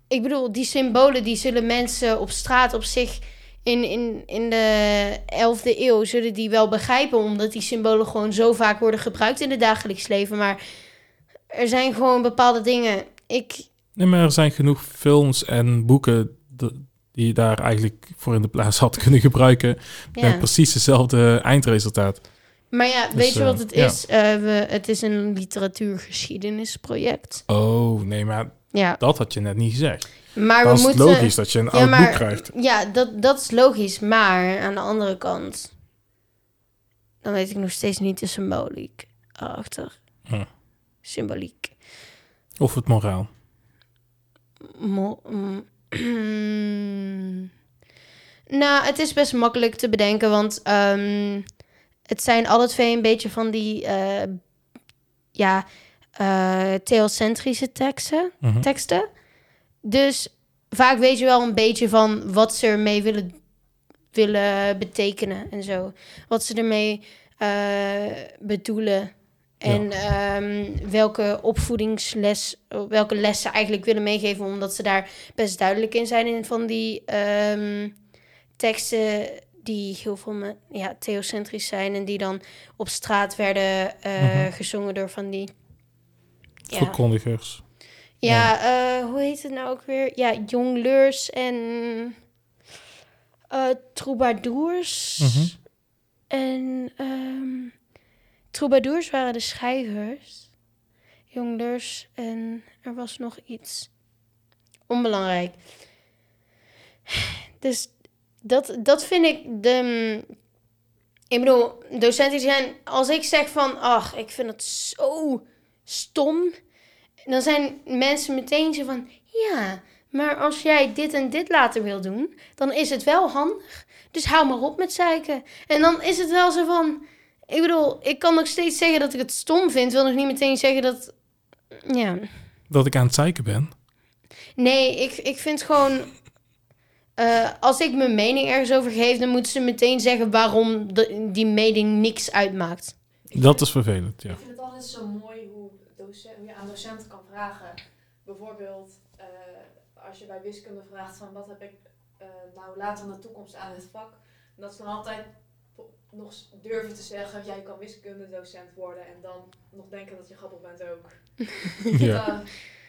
ik bedoel, die symbolen die zullen mensen op straat op zich in, in, in de 11e eeuw zullen die wel begrijpen, omdat die symbolen gewoon zo vaak worden gebruikt in het dagelijks leven. Maar er zijn gewoon bepaalde dingen. Ik, Nee, maar er zijn genoeg films en boeken die je daar eigenlijk voor in de plaats had kunnen gebruiken. Met precies hetzelfde eindresultaat. Maar ja, Dus, weet je wat eh, het ja. is? Eh, we, het is een literatuurgeschiedenisproject. Oh, nee, maar Ja, dat had je net niet gezegd. maar Dan we is het moeten. logisch dat je een Ja, oud maar- boek krijgt. Ja, dat, dat is logisch. Maar aan de andere kant, dan weet ik nog steeds niet de symboliek erachter. Hm. Symboliek. Of het moraal. Mo- mm, nou, het is best makkelijk te bedenken, want ehm, het zijn alle twee een beetje van die, eh, ja, eh, theocentrische teksten, Mhm. teksten. Dus vaak weet je wel een beetje van wat ze ermee willen, willen betekenen en zo. Wat ze ermee eh, bedoelen. En ehm, welke opvoedingsles, welke les ze eigenlijk willen meegeven, omdat ze daar best duidelijk in zijn in van die ehm, teksten die heel veel me, ja, theocentrisch zijn en die dan op straat werden eh, Mhm. gezongen door van die. Ja, Verkondigers. ja eh, hoe heet het nou ook weer? Ja, jongleurs en eh troubadours. Mhm. En ehm troubadours waren de schrijvers. jongleurs en er was nog iets onbelangrijk. Dus dat, dat vind ik de. Ik bedoel, docenten zijn. Als ik zeg van. Ach, ik vind het zo stom. Dan zijn mensen meteen zo van. Ja, maar als jij dit en dit later wil doen. Dan is het wel handig. Dus hou maar op met zeiken. En dan is het wel zo van. Ik bedoel, ik kan nog steeds zeggen dat ik het stom vind. Wil nog niet meteen zeggen dat. Ja. Dat ik aan het zeiken ben. Nee, ik, ik vind gewoon. eh, als ik mijn mening ergens over geef, dan moeten ze meteen zeggen waarom de- die mening niks uitmaakt. Dat is vervelend, ja. Ik vind het altijd zo mooi hoe, docent, hoe je aan docenten kan vragen. Bijvoorbeeld, eh, als je bij wiskunde vraagt van wat heb ik eh, nou later in de toekomst aan het vak. Dat ze dan altijd nog durven te zeggen, jij kan wiskundedocent worden. En dan nog denken dat je grappig bent ook. ja. Dan-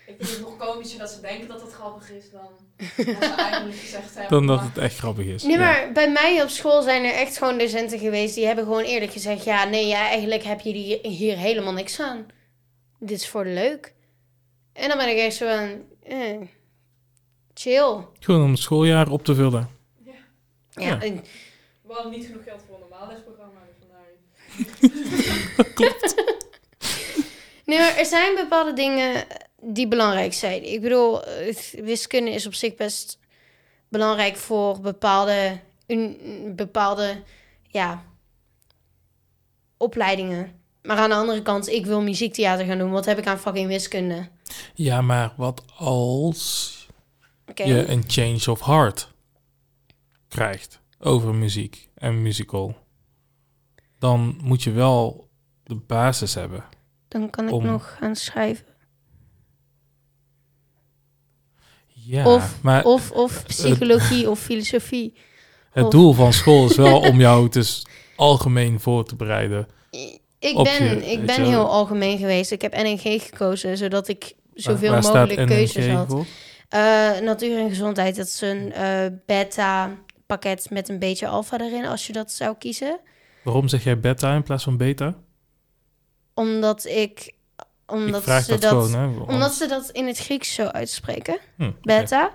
ik vind het nog komischer dat ze denken dat het grappig is dan dat ze eigenlijk gezegd hebben. Dan dat het echt grappig is. Nee, Ja. maar bij mij op school zijn er echt gewoon docenten geweest die hebben gewoon eerlijk gezegd: ja, nee, ja, eigenlijk heb je hier helemaal niks aan. Dit is voor de leuk. En dan ben ik echt zo van: eh, chill. Gewoon om het schooljaar op te vullen. Ja. Ja, Ja. en- We hadden niet genoeg geld voor lesprogramma. Dus vandaar. Nee, maar er zijn bepaalde dingen die belangrijk zijn. Ik bedoel, wiskunde is op zich best belangrijk voor bepaalde, un- bepaalde ja, opleidingen. Maar aan de andere kant, ik wil muziektheater gaan doen. Wat heb ik aan fucking wiskunde? Ja, maar wat als Oké. je een change of heart krijgt over muziek en musical? Dan moet je wel de basis hebben. Dan kan ik om- nog gaan schrijven. Ja, Of- maar Of, of psychologie of filosofie. het of- doel van school is wel om jou dus algemeen voor te bereiden. Ik ben, je- ik ben heel algemeen geweest. Ik heb NNG gekozen, zodat ik zoveel Waar- waar mogelijk keuzes NNG had. Eh, natuur en gezondheid, dat is een eh, beta-pakket met een beetje alfa erin, als je dat zou kiezen. Waarom zeg jij beta in plaats van beta? Omdat ik... Omdat, ik ze dat, dat, gewoon, hè? omdat ze dat in het Grieks zo uitspreken, Hm, beta.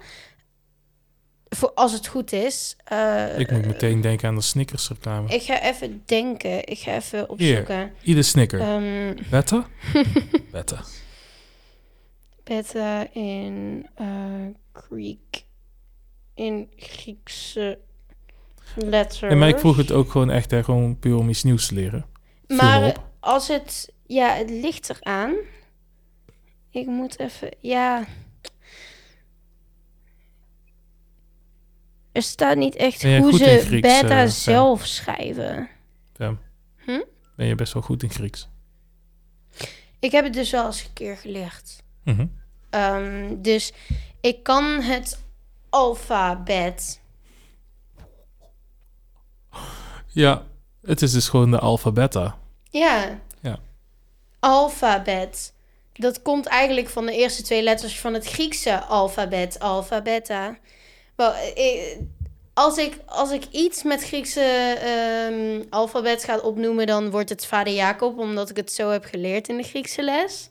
Voor als het goed is. eh, Ik moet meteen denken aan de Snickers reclame. Ik ga even denken. Ik ga even opzoeken. Ieder Snicker. Ehm, Beta? Beta. beta in Greek. In Griekse letters. En maar ik vroeg het ook gewoon echt hè, gewoon puur om iets nieuws te leren. Maar als het... Ja, het ligt eraan. Ik moet even... Ja... Er staat niet echt hoe goed ze Grieks, beta eh, zelf schrijven. Fem. Hm? Ben je best wel goed in Grieks. Ik heb het dus wel eens een keer geleerd. Mhm. Ehm, dus ik kan het alfabet. Ja, het is dus gewoon de alpha-beta. Ja. Ja. Alfabet. Dat komt eigenlijk van de eerste twee letters van het Griekse alfabet, alpha, beta. Wel, eh, als, ik, als ik iets met Griekse ehm, alfabet ga opnoemen, dan wordt het vader Jacob, omdat ik het zo heb geleerd in de Griekse les.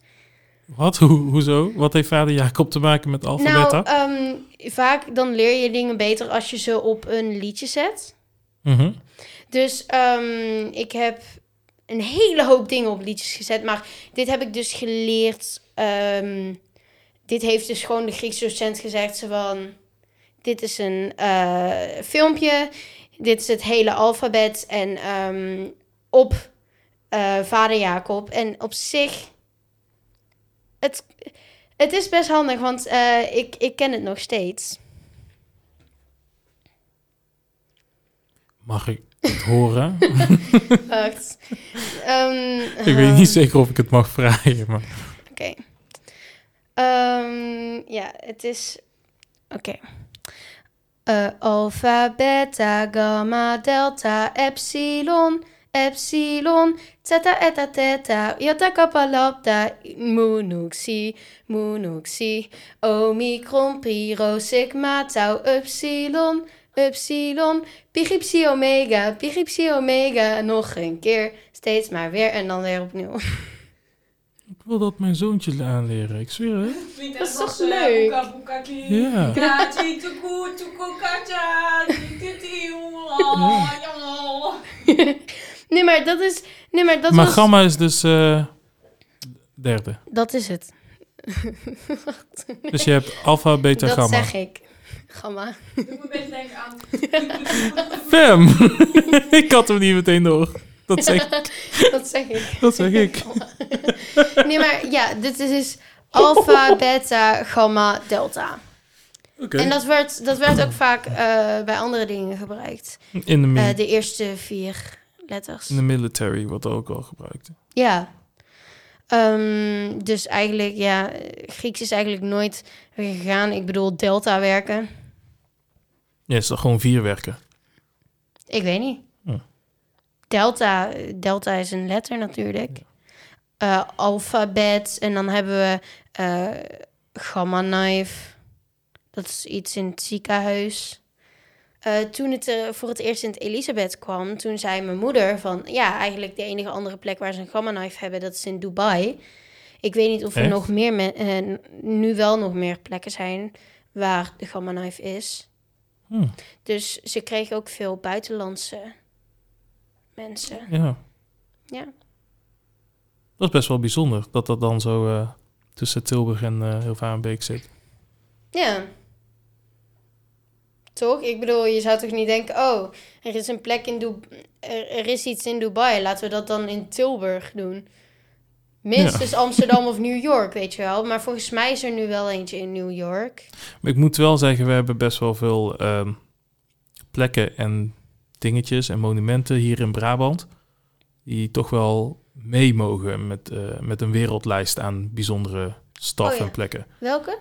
Wat? Hoe, hoezo? Wat heeft vader Jacob te maken met alpha-beta? Nou, ehm, vaak dan leer je dingen beter als je ze op een liedje zet. Mhm. Dus ehm, ik heb een hele hoop dingen op liedjes gezet. Maar dit heb ik dus geleerd. ehm, dit heeft dus gewoon de Griekse docent gezegd. Zo van, dit is een eh, filmpje. Dit is het hele alfabet. En ehm, op eh, vader Jacob. En op zich... Het, het is best handig, want eh, ik, ik ken het nog steeds. Mag ik het horen? Wacht. Ehm, ik weet niet zeker of ik het mag vragen, maar... Oké. Ehm, ja, het is. Oké. Eh, alpha, beta, gamma, delta, epsilon, epsilon, theta, eta, theta, iota, kappa, lambda, mu, nu, xi, mu, nu, xi, omicron, pi, rho, sigma, tau, epsilon, epsilon, pi, xi, psi, omega, pi, xi, psi, omega, nog een keer, steeds maar weer en dan weer opnieuw. Ik wil dat mijn zoontje aanleren, ik zweer het. Dat is toch eh, leuk? Ja. Nee, maar dat is... Nee, maar dat maar was... gamma is dus eh, derde. Dat is het. Dus je hebt alpha, beta, dat gamma. zeg ik. Gamma. Doe me een beetje denken aan. Fem! ik had hem niet meteen door. Dat zeg, Dat zeg ik. dat zeg ik. Nee, maar ja, dit is dus alpha, beta, gamma, delta. Oké. En dat werd, dat werd ook vaak eh, bij andere dingen gebruikt. In de, Eh, de eerste vier letters. in de military wordt ook al gebruikt. Ja. Ehm, dus eigenlijk, ja, Grieks is eigenlijk nooit gegaan. Ik bedoel, delta werken. Ja, is toch gewoon vier werken? Ik weet niet. Hm. Delta, delta is een letter natuurlijk. Eh, alfabet. En dan hebben we eh, gamma knife. Dat is iets in het ziekenhuis. Eh, toen het er voor het eerst in het Elisabeth kwam, toen zei mijn moeder van... Ja, eigenlijk de enige andere plek waar ze een gamma knife hebben, dat is in Dubai. Ik weet niet of er nog meer, me- eh, nu wel nog meer plekken zijn waar de gamma knife is. Hm, Dus ze kregen ook veel buitenlandse mensen. ja. Ja. Dat is best wel bijzonder dat dat dan zo eh, tussen Tilburg en eh Hilvarenbeek zit. Ja. Toch? Ik bedoel, je zou toch niet denken... Oh, er is een plek in Dubai... Er, er is iets in Dubai. Laten we dat dan in Tilburg doen. Minstens Amsterdam of New York, weet je wel. Maar volgens mij is er nu wel eentje in New York. Maar ik moet wel zeggen, we hebben best wel veel ehm, plekken en dingetjes en monumenten hier in Brabant. Die toch wel mee mogen met, eh, met een wereldlijst aan bijzondere staf Oh ja. en plekken. Welke?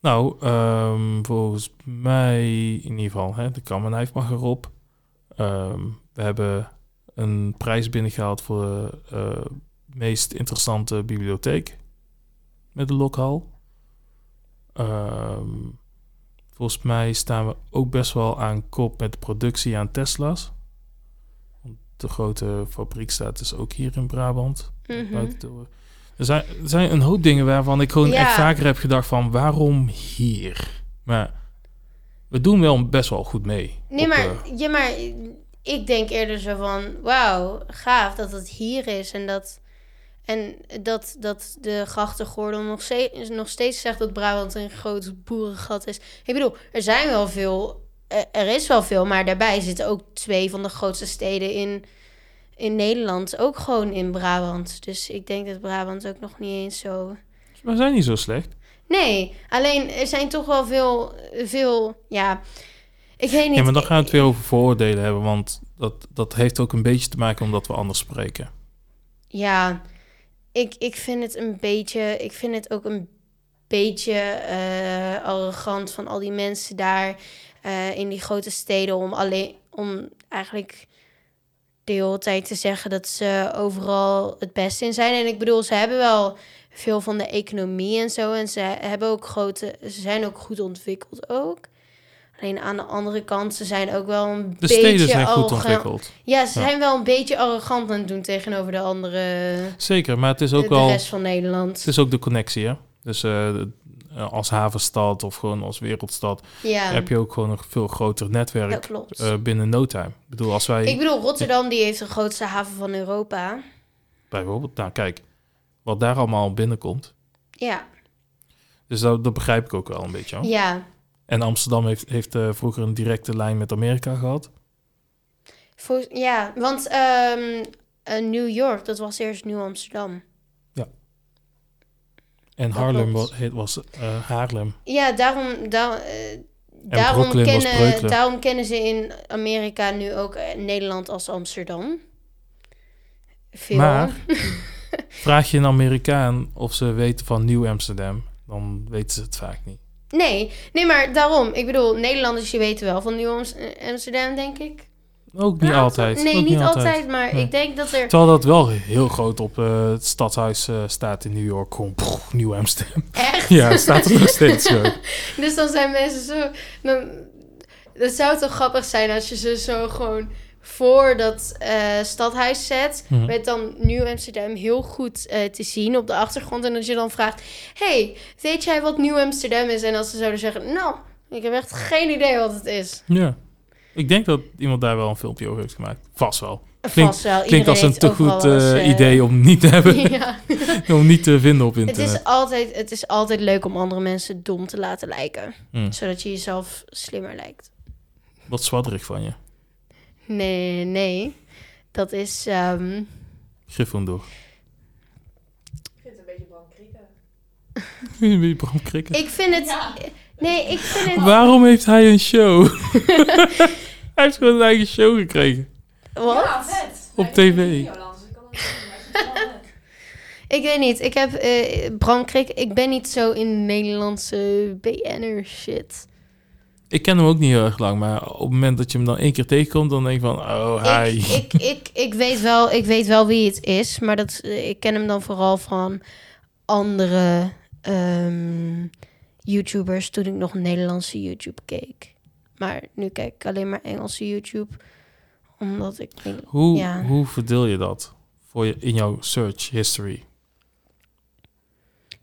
Nou, ehm, volgens mij in ieder geval, hè, de Kammenijf mag erop. Ehm, we hebben een prijs binnengehaald voor de eh, meest interessante bibliotheek met de lokhal. Ehm, volgens mij staan we ook best wel aan kop met de productie aan Tesla's. Want de grote fabriek staat dus ook hier in Brabant. Mhm. Buiten Tilburg. Er zijn, er zijn een hoop dingen waarvan ik gewoon Ja. echt vaker heb gedacht van waarom hier? Maar we doen wel best wel goed mee. Nee, op, maar, ja, maar ik denk eerder zo van... Wauw, gaaf dat het hier is. En dat, en dat, dat de grachtengordel nog steeds, nog steeds zegt dat Brabant een groot boerengat is. Ik bedoel, er zijn wel veel... Er is wel veel, maar daarbij zitten ook twee van de grootste steden in, in Nederland. Ook gewoon in Brabant. Dus ik denk dat Brabant ook nog niet eens zo... we zijn niet zo slecht. Nee, alleen er zijn toch wel veel... veel ja, ik weet niet... Ja, maar dan gaan we het weer over vooroordelen hebben, want dat, dat heeft ook een beetje te maken omdat we anders spreken. Ja, ik, ik vind het een beetje. Ik vind het ook een beetje eh, arrogant van al die mensen daar eh, in die grote steden om alleen om eigenlijk de hele tijd te zeggen dat ze overal het beste in zijn. En ik bedoel, ze hebben wel veel van de economie en zo. En ze hebben ook grote. Ze zijn ook goed ontwikkeld ook. Alleen aan de andere kant, ze zijn ook wel een De beetje steden zijn goed arrogant. ontwikkeld. Ja, ze Ja. zijn wel een beetje arrogant aan het doen tegenover de andere, Zeker, maar het is de, ook de wel rest van Nederland. het is ook de connectie, hè? Dus eh, eh, als havenstad of gewoon als wereldstad ja, heb je ook gewoon een veel groter netwerk eh, binnen no time. Ik bedoel, als wij Ik bedoel, Rotterdam die heeft de grootste haven van Europa. bijvoorbeeld, nou kijk, wat daar allemaal binnenkomt. Ja, Dus dat, dat begrijp ik ook wel een beetje. hoor. ja. En Amsterdam heeft, heeft eh, vroeger een directe lijn met Amerika gehad. Ja want ehm, eh, New York, dat was eerst Nieuw Amsterdam. En Harlem was, was eh, Haarlem. Ja, daarom, daar, eh, daarom, kennen, daarom kennen ze in Amerika nu ook eh, Nederland als Amsterdam. Veel. Maar vraag je een Amerikaan of ze weten van Nieuw Amsterdam, dan weten ze het vaak niet. Nee, nee, maar daarom. Ik bedoel, Nederlanders, je weten wel van Nieuw Ams- Amsterdam, denk ik. Ook niet altijd. Nee, ook niet altijd, maar Nee. ik denk dat er... Terwijl dat wel heel groot op eh, het stadhuis eh, staat in New York. Gewoon Nieuw Amsterdam. Echt? ja, staat er nog steeds zo. Dus dan zijn mensen zo... Dan, het zou toch grappig zijn als je ze zo gewoon voor dat eh, stadhuis zet, Mhm. werd dan Nieuw Amsterdam heel goed te zien op de achtergrond. En als je dan vraagt, hey, weet jij wat Nieuw Amsterdam is? En als ze zouden zeggen, nou, ik heb echt geen idee wat het is. Ja. Ik denk dat iemand daar wel een filmpje over heeft gemaakt. Vast wel. Klinkt- Vast wel. Klinkt als een te goed eh, eh, idee om niet te hebben. ja. om niet te vinden op Het internet. is, altijd, het is altijd leuk om andere mensen dom te laten lijken. Hm. Zodat je jezelf slimmer lijkt. Wat zwadderig van je. Nee, nee. Dat is... ehm, Gryffindor. Ik vind het een beetje Bram Krieken. Een beetje Bram Krikken. ik vind het... Ja. Nee, ik vind het... Waarom heeft hij een show? hij heeft gewoon een eigen show gekregen. Wat? Ja, vet. Op TV. ik weet niet. Ik heb... eh Bram Krik, ik ben niet zo in Nederlandse BN'er shit. Ik ken hem ook niet heel erg lang, maar op het moment dat je hem dan één keer tegenkomt, dan denk ik van, oh, hi. Ik, ik, ik, ik, weet wel, ik weet wel wie het is, maar dat, eh, ik ken hem dan vooral van andere ehm, YouTubers toen ik nog Nederlandse YouTube keek. Maar nu kijk ik alleen maar Engelse YouTube, omdat ik... hoe, ja. hoe verdeel je dat voor je, in jouw search history?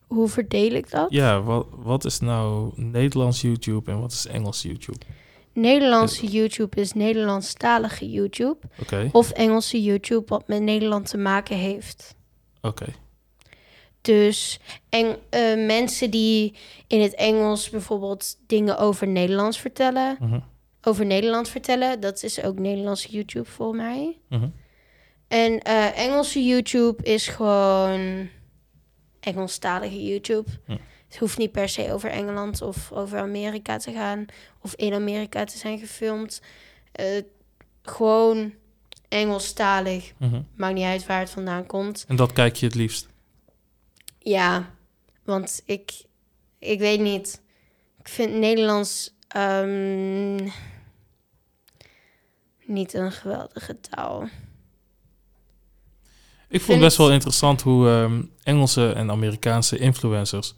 Hoe verdeel ik dat? Ja, wat, wat is nou Nederlands YouTube en wat is Engels YouTube? Nederlandse YouTube is Nederlandstalige YouTube. Of Engelse YouTube wat met Nederland te maken heeft. oké. Dus en, eh, mensen die in het Engels bijvoorbeeld dingen over Nederlands vertellen, Mhm, over Nederland vertellen, dat is ook Nederlandse YouTube voor mij. mhm. En eh, Engelse YouTube is gewoon Engelstalige YouTube. Het hoeft niet per se over Engeland of over Amerika te gaan of in Amerika te zijn gefilmd. Eh, gewoon Engelstalig. mhm. Maakt niet uit waar het vandaan komt. En dat kijk je het liefst? Ja, want ik, ik weet niet. Ik vind Nederlands ehm, niet een geweldige taal. Ik vond best wel interessant hoe ehm, Engelse en Amerikaanse influencers,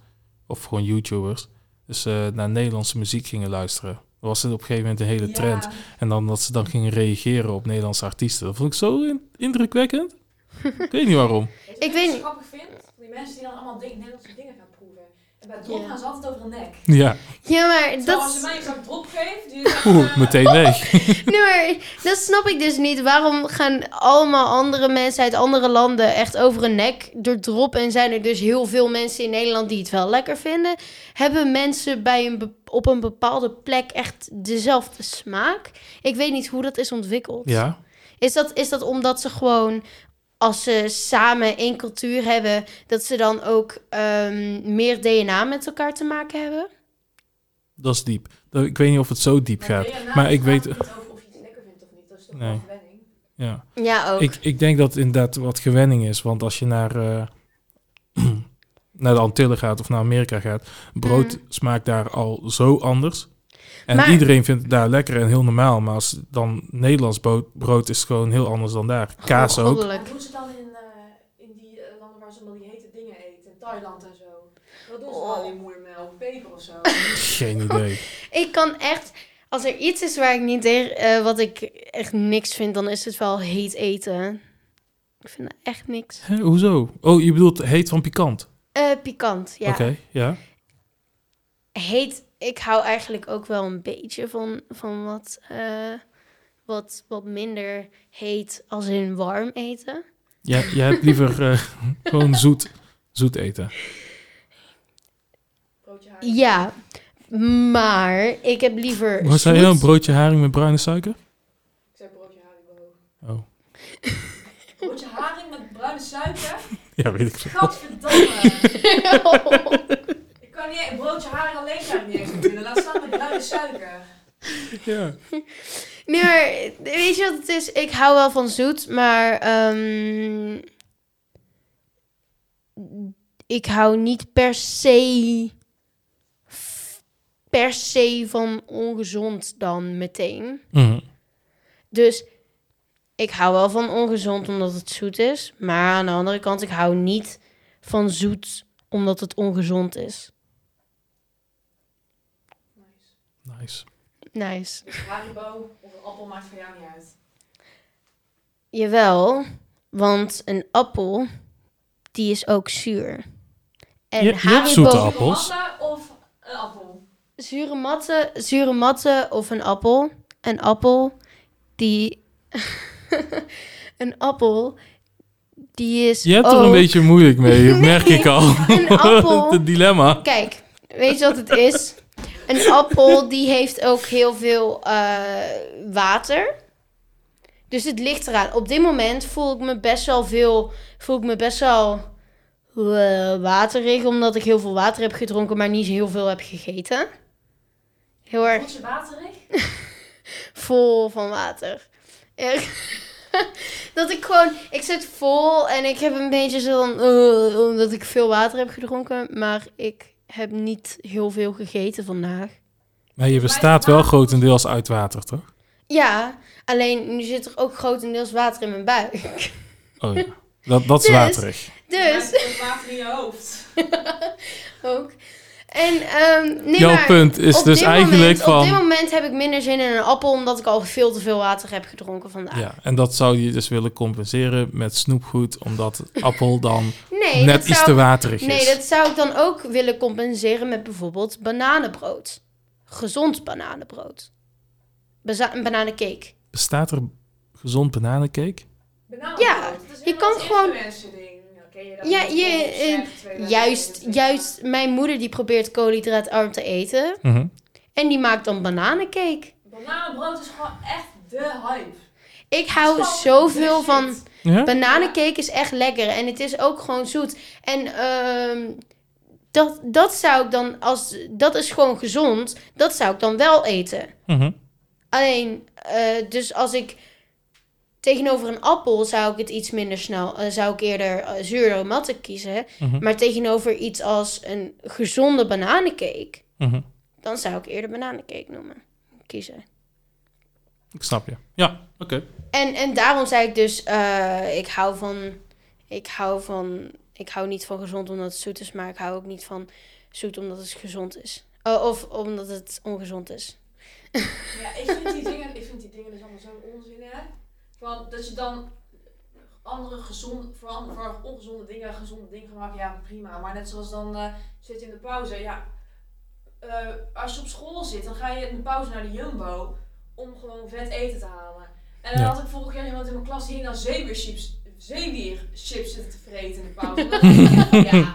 of gewoon YouTubers, dus eh, naar Nederlandse muziek gingen luisteren. Er was op een gegeven moment een hele trend. Ja. En dan dat ze dan gingen reageren op Nederlandse artiesten. Dat vond ik zo in- indrukwekkend. ik weet niet waarom. Ik weet niet- zo grappig vind? Die mensen die dan allemaal ding- Nederlandse dingen gaan proeven. En bij drop Ja. gaan ze altijd over een nek. Ja, Ja, maar Terwijl als je dat, mij zo'n drop geeft, die zegt, oeh, eh, meteen weg. nee, maar dat snap ik dus niet. Waarom gaan allemaal andere mensen uit andere landen echt over een nek door drop? En zijn er dus heel veel mensen in Nederland die het wel lekker vinden? Hebben mensen bij een be- op een bepaalde plek echt dezelfde smaak? Ik weet niet hoe dat is ontwikkeld. Ja, Is dat, is dat omdat ze gewoon, als ze samen één cultuur hebben, dat ze dan ook ehm, meer DNA met elkaar te maken hebben? dat is diep. Ik weet niet of het zo diep maar gaat. DNA Maar ik weet... niet over of je iets lekker vindt of niet. Dat is toch Nee. wel gewenning. Ja. Ja, ook. Ik, ik denk dat het inderdaad wat gewenning is. Want als je naar, eh, naar de Antillen gaat of naar Amerika gaat... brood Mm. smaakt daar al zo anders. En Maar- iedereen vindt het daar lekker en heel normaal. Maar als dan Nederlands brood, brood is gewoon heel anders dan daar. Kaas ook. Wat doen ze dan in, eh, in die eh, landen waar ze allemaal die hete dingen eten? Thailand en zo. Wat doen ze Oh. dan in moermelk? Peper of zo? Geen idee. Ik kan echt, als er iets is waar ik niet tegen, eh, wat ik echt niks vind, dan is het wel heet eten. Ik vind dat echt niks. Hè, hoezo? Oh, je bedoelt heet van pikant? Eh, pikant, ja. Oké, ja. Heet, ik hou eigenlijk ook wel een beetje van, van wat, eh, wat, wat minder heet als in warm eten. Jij, jij hebt liever eh, gewoon zoet, zoet eten. Ja, maar ik heb liever Wat zei je? Een broodje haring met bruine suiker? Ik zei broodje haring. Oh, Broodje haring met bruine suiker? ja, weet ik veel. Gadverdamme! niet een broodje haring alleen kan ik niet eens vinden. Laat staan met bruine suiker. Ja. Nee, maar weet je wat het is? Ik hou wel van zoet, maar ehm, ik hou niet per se per se van ongezond dan meteen. Mhm. Dus ik hou wel van ongezond omdat het zoet is, maar aan de andere kant ik hou niet van zoet omdat het ongezond is. Nice. Nice. Dus Haribo of een appel maakt voor jou niet uit. Jawel, want een appel, die is ook zuur. En Je- je hebt zoete appels. Of een appel? Zure matten, zure matten of een appel. Een appel die... een appel die is Je hebt ook... er een beetje moeilijk mee, merk ik al. een appel. Het dilemma. Kijk, weet je wat het is? Een appel die heeft ook heel veel eh, water. Dus het ligt eraan. Op dit moment voel ik me best wel veel... Voel ik me best wel eh, waterig. Omdat ik heel veel water heb gedronken, maar niet heel veel heb gegeten. Heel erg je waterig? vol van water. Dat ik gewoon, ik zit vol en ik heb een beetje zo van, eh, omdat ik veel water heb gedronken, maar ik heb niet heel veel gegeten vandaag. Maar je bestaat wel grotendeels uit water, toch? Ja, alleen nu zit er ook grotendeels water in mijn buik. Oh ja. Dat, dat is Dus- waterig. Dus, Het water in je hoofd. ook. En, ehm nee, Jouw maar punt is op dus dit eigenlijk moment, van... Op dit moment heb ik minder zin in een appel, omdat ik al veel te veel water heb gedronken vandaag. Ja, en dat zou je dus willen compenseren met snoepgoed, omdat appel dan Nee, net dat iets zou te waterig Nee, is. dat zou ik dan ook willen compenseren met bijvoorbeeld bananenbrood. Gezond bananenbrood. Een bananencake. Bestaat er gezond bananencake? Bananenbrood. Ja, Dat is je kan het gewoon- ken je dat Ja, je, eh, Juist, juist, mijn moeder die probeert koolhydraatarm te eten. Mhm. En die maakt dan bananencake. Bananenbrood is gewoon echt de hype. Ik hou zoveel van... Ja? Bananencake is echt lekker. En het is ook gewoon zoet. En ehm, dat, dat zou ik dan, als... Dat is gewoon gezond. Dat zou ik dan wel eten. Mhm. Alleen, eh, dus als ik tegenover een appel zou ik het iets minder snel, eh, zou ik eerder eh, zure matten kiezen. Mhm. Maar tegenover iets als een gezonde bananencake, Mhm. dan zou ik eerder bananencake noemen, kiezen. Ik snap je. Ja, oké. En, en daarom zei ik dus, eh, ik hou van, ik hou van, ik hou niet van gezond omdat het zoet is, maar ik hou ook niet van zoet omdat het gezond is. Oh, of omdat het ongezond is. Ja, ik vind die dingen, ik vind die dingen dus allemaal zo'n onzin, hè. Van, dat je dan andere gezonde, voor, an- voor ongezonde dingen, gezonde dingen maken, ja prima. Maar net zoals dan eh, zit je in de pauze, ja. eh, als je op school zit, dan ga je in de pauze naar de Jumbo om gewoon vet eten te halen. En dan Ja. had ik vorige keer iemand in mijn klas die dan zeewierchips, zeewierchips zitten te vreten in de pauze. Ik, ja,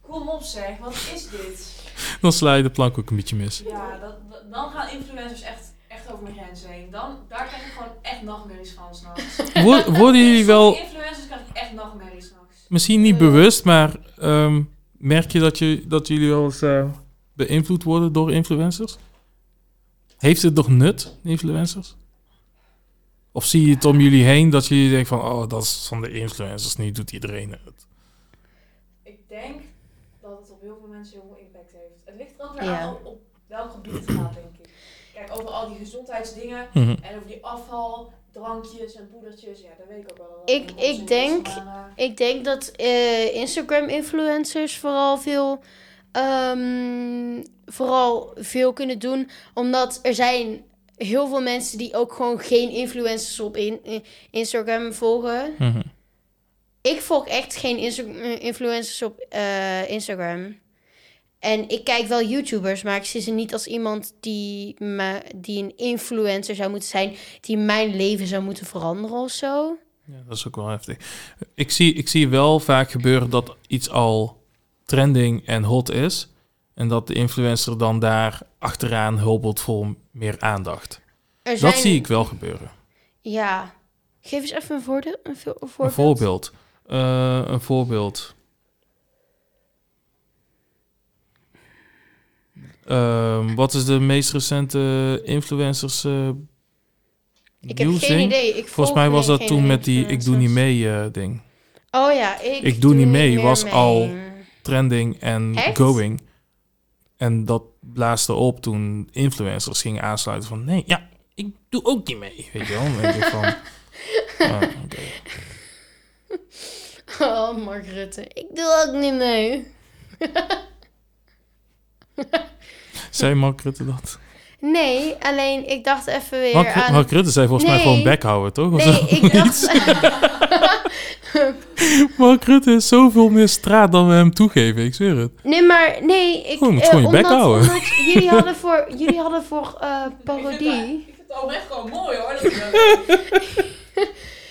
kom op zeg, wat is dit? Dan sla je de plank ook een beetje mis. Ja, dat, dat- dan gaan influencers echt, echt over mijn grens heen. Dan, daar krijg ik gewoon echt nachtmerries van s'nachts. Wo- Worden jullie wel, Influencers krijg ik echt nachtmerries s'nachts. misschien niet bewust, maar ehm, merk je dat, je dat jullie wel eens eh, beïnvloed worden door influencers? Heeft het nog nut, influencers? Of zie je het om jullie heen dat jullie denken van, oh, dat is van de influencers, nu doet iedereen het. Ik denk dat op heel veel mensen heel veel impact heeft. Het ligt er ook weer Ja. aan op, op welk gebied het gaat, denk ik. Kijk, over al die gezondheidsdingen Mhm. en over die afval, drankjes en poedertjes. Ja, dat weet ik ook wel. Ik- ik is, denk- maar, eh, Ik denk dat eh, Instagram-influencers vooral veel, ehm, vooral veel kunnen doen. Omdat er zijn heel veel mensen die ook gewoon geen influencers op in, in- Instagram volgen. Mhm. Ik volg echt geen Insta- eh, influencers op eh, Instagram. En ik kijk wel YouTubers, maar ik zie ze niet als iemand die, me, die een influencer zou moeten zijn, die mijn leven zou moeten veranderen of zo. Ja, dat is ook wel heftig. Ik zie, ik zie wel vaak gebeuren dat iets al trending en hot is. En dat de influencer dan daar achteraan hulpelt voor meer aandacht. Zijn, Dat zie ik wel gebeuren. Ja. Geef eens even een, voorde- een voorbeeld. Een voorbeeld. Eh, een voorbeeld. Ehm, wat is de meest recente influencers eh Ik heb geen idee. Ik Volgens volg mij was dat toen met die ik doe niet mee eh, ding. Oh ja, ik, Ik doe niet mee, was mee. al- Trending en Echt? going. En dat blaasde op toen influencers gingen aansluiten van... Nee, ja, ik doe ook niet mee. Weet je wel? Van... ah, oké. Oh, Mark Rutte. Ik doe ook niet mee. Zei Mark Rutte dat? Nee, alleen ik dacht even weer Mark, aan... Mark Rutte zei volgens mij gewoon bek houden, toch? Of nee, zo? ik dacht... Mark Rutte is zoveel meer straat dan we hem toegeven, ik zweer het. nee, maar nee, ik... Oh, je moet eh, gewoon je bek omdat, houden. omdat jullie hadden voor, jullie hadden voor eh, Ik vind, parodie... het, ik vind het oprecht gewoon mooi hoor. Dat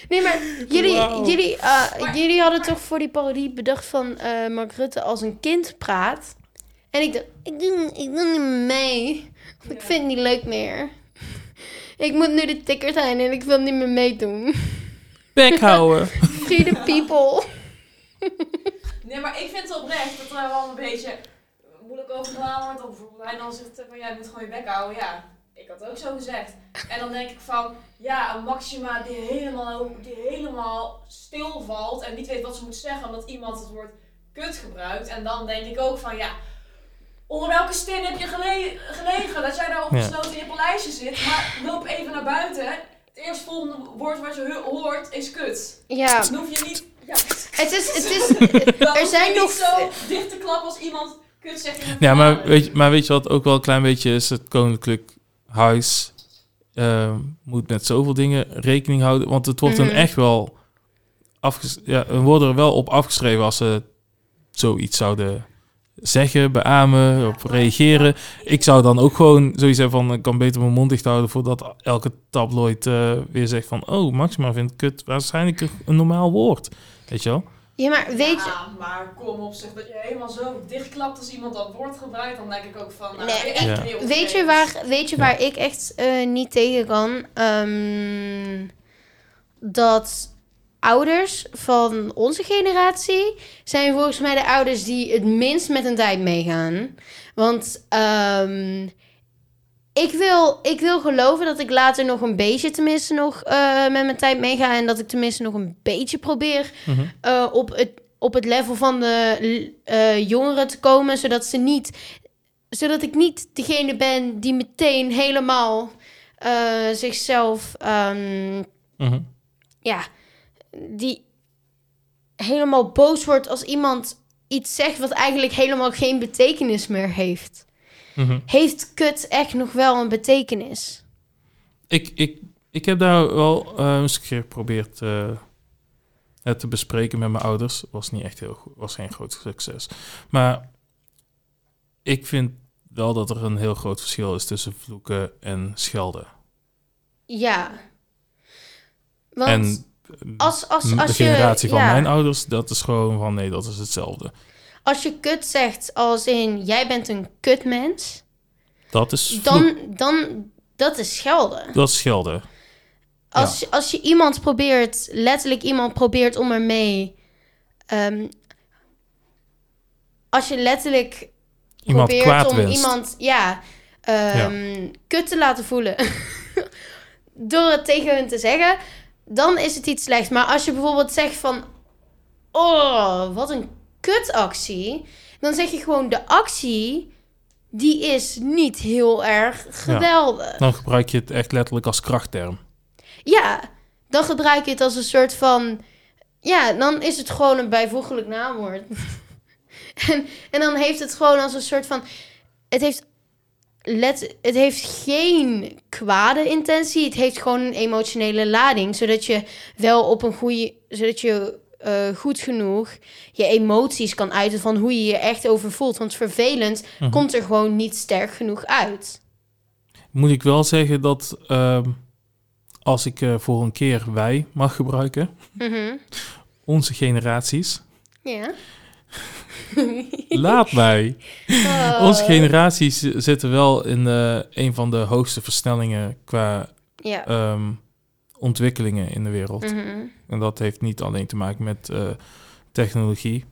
Nee, maar jullie, jullie, eh, Maar- jullie hadden toch voor die parodie bedacht van eh, Mark Rutte als een kind praat. En ik dacht, ik doe, ik doe niet meer mee. Want ik vind het niet leuk meer. Ik moet nu de tikker zijn en ik wil niet meer meedoen. Bek houden. Free the people. nee, maar ik vind het oprecht dat er wel een beetje moeilijk over gedaan wordt. Of bijvoorbeeld hij dan zegt van ja, je moet gewoon je bek houden. Ja, had ook zo gezegd. En dan denk ik van ja, een Maxima die helemaal, die helemaal stilvalt en niet weet wat ze moet zeggen omdat iemand het woord kut gebruikt. En dan denk ik ook van ja, onder welke stin heb je gele- gelegen dat jij daar Ja. opgesloten in je paleisje zit. Maar loop even naar buiten. Het eerstvolgende woord wat je hoort is kut. Ja, Dan hoef je niet... Ja, het is, het is, er zijn nog... niet zo dicht te klappen als iemand kut zegt in een Ja, maar weet, je, maar weet je wat ook wel een klein beetje is? Het Koninklijk Huis eh, moet met zoveel dingen rekening houden. Want het wordt Mhm. dan echt wel... Afges ja, we worden er wel op afgeschreven als ze zoiets zouden zeggen, beamen, op reageren. Ik zou dan ook gewoon zoiets hebben van... Ik kan beter mijn mond dicht houden voordat elke tabloid eh, weer zegt van... Oh, Maxima vindt kut waarschijnlijk een, een normaal woord. Weet je wel? Ja, maar weet je... Ja, maar kom op zeg, dat je helemaal zo dichtklapt als iemand dat woord gebruikt, dan denk ik ook van, nou, Nee, ben je echt Ja. heel Weet je waar, weet je waar ik echt eh, niet tegen kan? Ehm, dat ouders van onze generatie zijn volgens mij de ouders die het minst met een tijd meegaan. Want ehm, ik, wil, ik wil geloven dat ik later nog een beetje tenminste nog eh, met mijn tijd meega. En dat ik tenminste nog een beetje probeer Mhm. eh, op, het, op het level van de eh, jongeren te komen, zodat ze niet, zodat ik niet degene ben die meteen helemaal zichzelf, ehm, Mhm. ja, die helemaal boos wordt als iemand iets zegt wat eigenlijk helemaal geen betekenis meer heeft. Mhm. Heeft kut echt nog wel een betekenis? Ik, ik, ik heb daar wel eh, eens een keer geprobeerd eh, het te bespreken met mijn ouders. Was niet echt heel goed, was geen groot succes. Maar ik vind wel dat er een heel groot verschil is tussen vloeken en schelden. Ja. Want en als, als, als de je... generatie van ja. mijn ouders, dat is gewoon van nee, dat is hetzelfde. Als je kut zegt als in jij bent een kutmens, Dat is dan, dan dat is schelden. dat is schelden. Als, als je iemand probeert, letterlijk iemand probeert om ermee. ehm, als je letterlijk Iemand probeert kwaad om wenst. iemand ja, ehm, kut te laten voelen. door het tegen hun te zeggen, dan is het iets slechts. Maar als je bijvoorbeeld zegt van... Oh, wat een kutactie. Dan zeg je gewoon de actie... Die is niet heel erg geweldig. Dan gebruik je het echt letterlijk als krachtterm. Ja, dan gebruik je het als een soort van... Ja, dan is het gewoon een bijvoeglijk naamwoord. en, en dan heeft het gewoon als een soort van... Het heeft, let, het heeft geen kwade intentie. Het heeft gewoon een emotionele lading. Zodat je wel op een goede... Zodat je eh, goed genoeg je emoties kan uiten van hoe je je echt over voelt. Want vervelend Mhm. komt er gewoon niet sterk genoeg uit. Moet ik wel zeggen dat ehm, als ik eh, voor een keer wij mag gebruiken, Mhm. onze generaties, Ja. laat mij. Oh. Onze generaties zitten wel in eh, een van de hoogste versnellingen qua Ja. ehm, ontwikkelingen in de wereld. Mhm. En dat heeft niet alleen te maken met eh, technologie.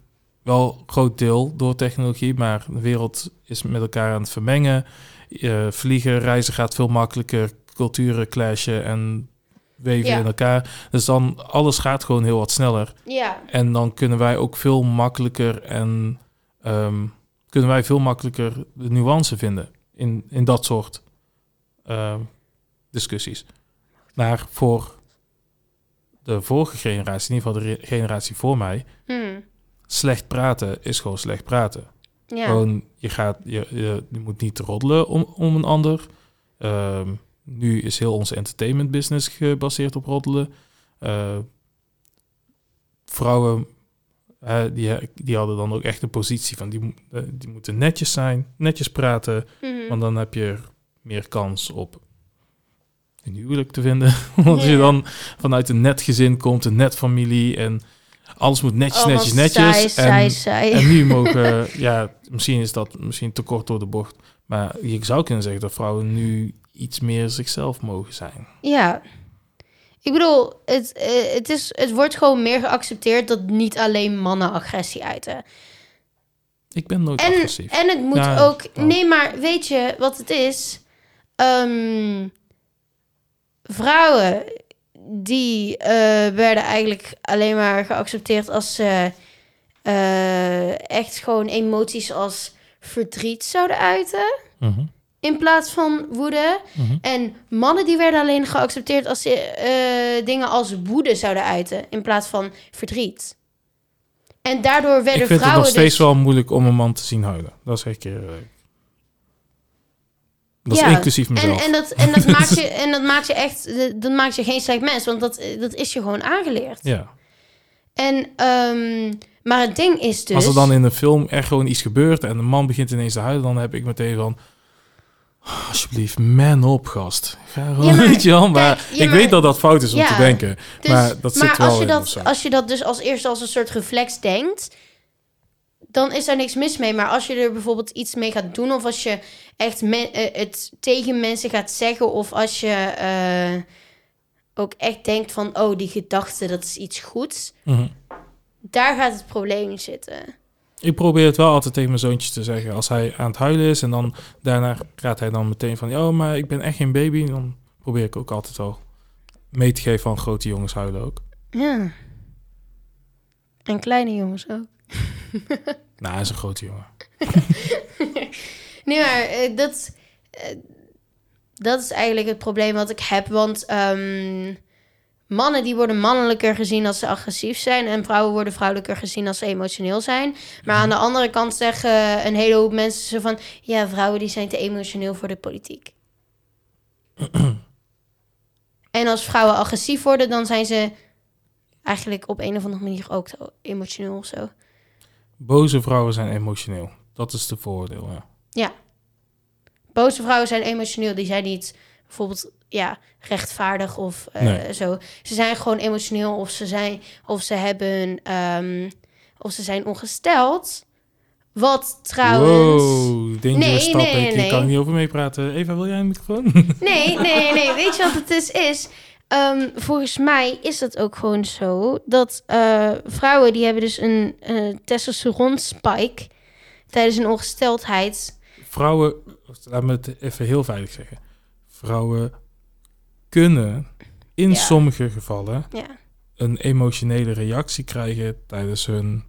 Wel groot deel door technologie, maar de wereld is met elkaar aan het vermengen. Eh, vliegen, reizen gaat veel makkelijker, culturen clashen en weven Ja. in elkaar. Dus dan alles gaat gewoon heel wat sneller. Ja. En dan kunnen wij ook veel makkelijker en ehm, kunnen wij veel makkelijker de nuance vinden in, in dat soort ehm, discussies. Maar voor de vorige generatie, in ieder geval de generatie voor mij, Hm. slecht praten is gewoon slecht praten. Ja. Gewoon, je, gaat, je, je, je moet niet roddelen om, om een ander. Ehm, nu is heel onze entertainment business gebaseerd op roddelen. Eh, vrouwen, die, die hadden dan ook echt een positie van die, eh, die moeten netjes zijn, netjes praten, Mhm. want dan heb je meer kans op een huwelijk te vinden. Want als je dan vanuit een net gezin komt, een net familie en alles moet netjes, netjes, netjes. Saai, saai, en, saai. en nu mogen, ja, misschien is dat misschien te kort door de bocht, maar je zou kunnen zeggen dat vrouwen nu iets meer zichzelf mogen zijn. Ja. Ik bedoel, het, eh, het, is, het wordt gewoon meer geaccepteerd dat niet alleen mannen agressie uiten. Ik ben nooit En, agressief. en het moet Ja, ook. Nee, maar weet je wat het is? Ehm, vrouwen die eh, werden eigenlijk alleen maar geaccepteerd als ze eh, echt gewoon emoties als verdriet zouden uiten. Mhm, In plaats van woede. mhm. En mannen die werden alleen geaccepteerd als ze eh, dingen als woede zouden uiten. In plaats van verdriet. En daardoor werden Ik vind het vrouwen nog steeds dus... wel moeilijk om een man te zien huilen. Dat ik je eerlijk. Dat Ja, is inclusief En, mezelf. en, dat, en, dat maakt je, en dat maakt je echt... Dat maakt je geen slecht mens. Want dat, dat is je gewoon aangeleerd. ja. En, ehm, maar het ding is dus... Als er dan in een film echt gewoon iets gebeurt en een man begint ineens te huilen, dan heb ik meteen van. "Oh, Alsjeblieft, man op, gast. Ga gewoon, Ja, maar- weet je wel. Maar kijk, ja, ik maar- weet dat dat fout is om Ja, te denken. Dus, maar dat zit wel als je in dat, als je dat dus als eerste als een soort reflex denkt, dan is daar niks mis mee. Maar als je er bijvoorbeeld iets mee gaat doen, of als je echt me- eh, het tegen mensen gaat zeggen, of als je eh, ook echt denkt van, oh, die gedachte, dat is iets goeds, Mhm. daar gaat het probleem zitten. Ik probeer het wel altijd tegen mijn zoontje te zeggen. Als hij aan het huilen is en dan daarna gaat hij dan meteen van... Oh, maar ik ben echt geen baby. Dan probeer ik ook altijd wel mee te geven van grote jongens huilen ook. Ja. En kleine jongens ook. Nou, hij is een grote jongen. Nee, maar eh, dat, eh, dat is eigenlijk het probleem wat ik heb. Want ehm, mannen die worden mannelijker gezien als ze agressief zijn. En vrouwen worden vrouwelijker gezien als ze emotioneel zijn. Maar aan de andere kant zeggen een hele hoop mensen zo van... Ja, vrouwen die zijn te emotioneel voor de politiek. en als vrouwen agressief worden, dan zijn ze eigenlijk op een of andere manier ook emotioneel of zo. Boze vrouwen zijn emotioneel. Dat is de voordeel, ja. Boze vrouwen zijn emotioneel. Die zijn niet bijvoorbeeld ja, rechtvaardig of eh, Nee. zo. Ze zijn gewoon emotioneel of ze, zijn, of ze hebben... ehm, of ze zijn ongesteld. Wat trouwens... Wow, dangerous Nee, stap. nee, ik nee. kan er niet over meepraten. Eva, wil jij een microfoon? Nee, nee, nee. Weet je wat het dus is? Ehm, volgens mij is dat ook gewoon zo. Dat eh, vrouwen die hebben dus een eh testosteron spike tijdens een ongesteldheid. Vrouwen, laat me het even heel veilig zeggen. Vrouwen kunnen in Ja. sommige gevallen Ja. een emotionele reactie krijgen tijdens hun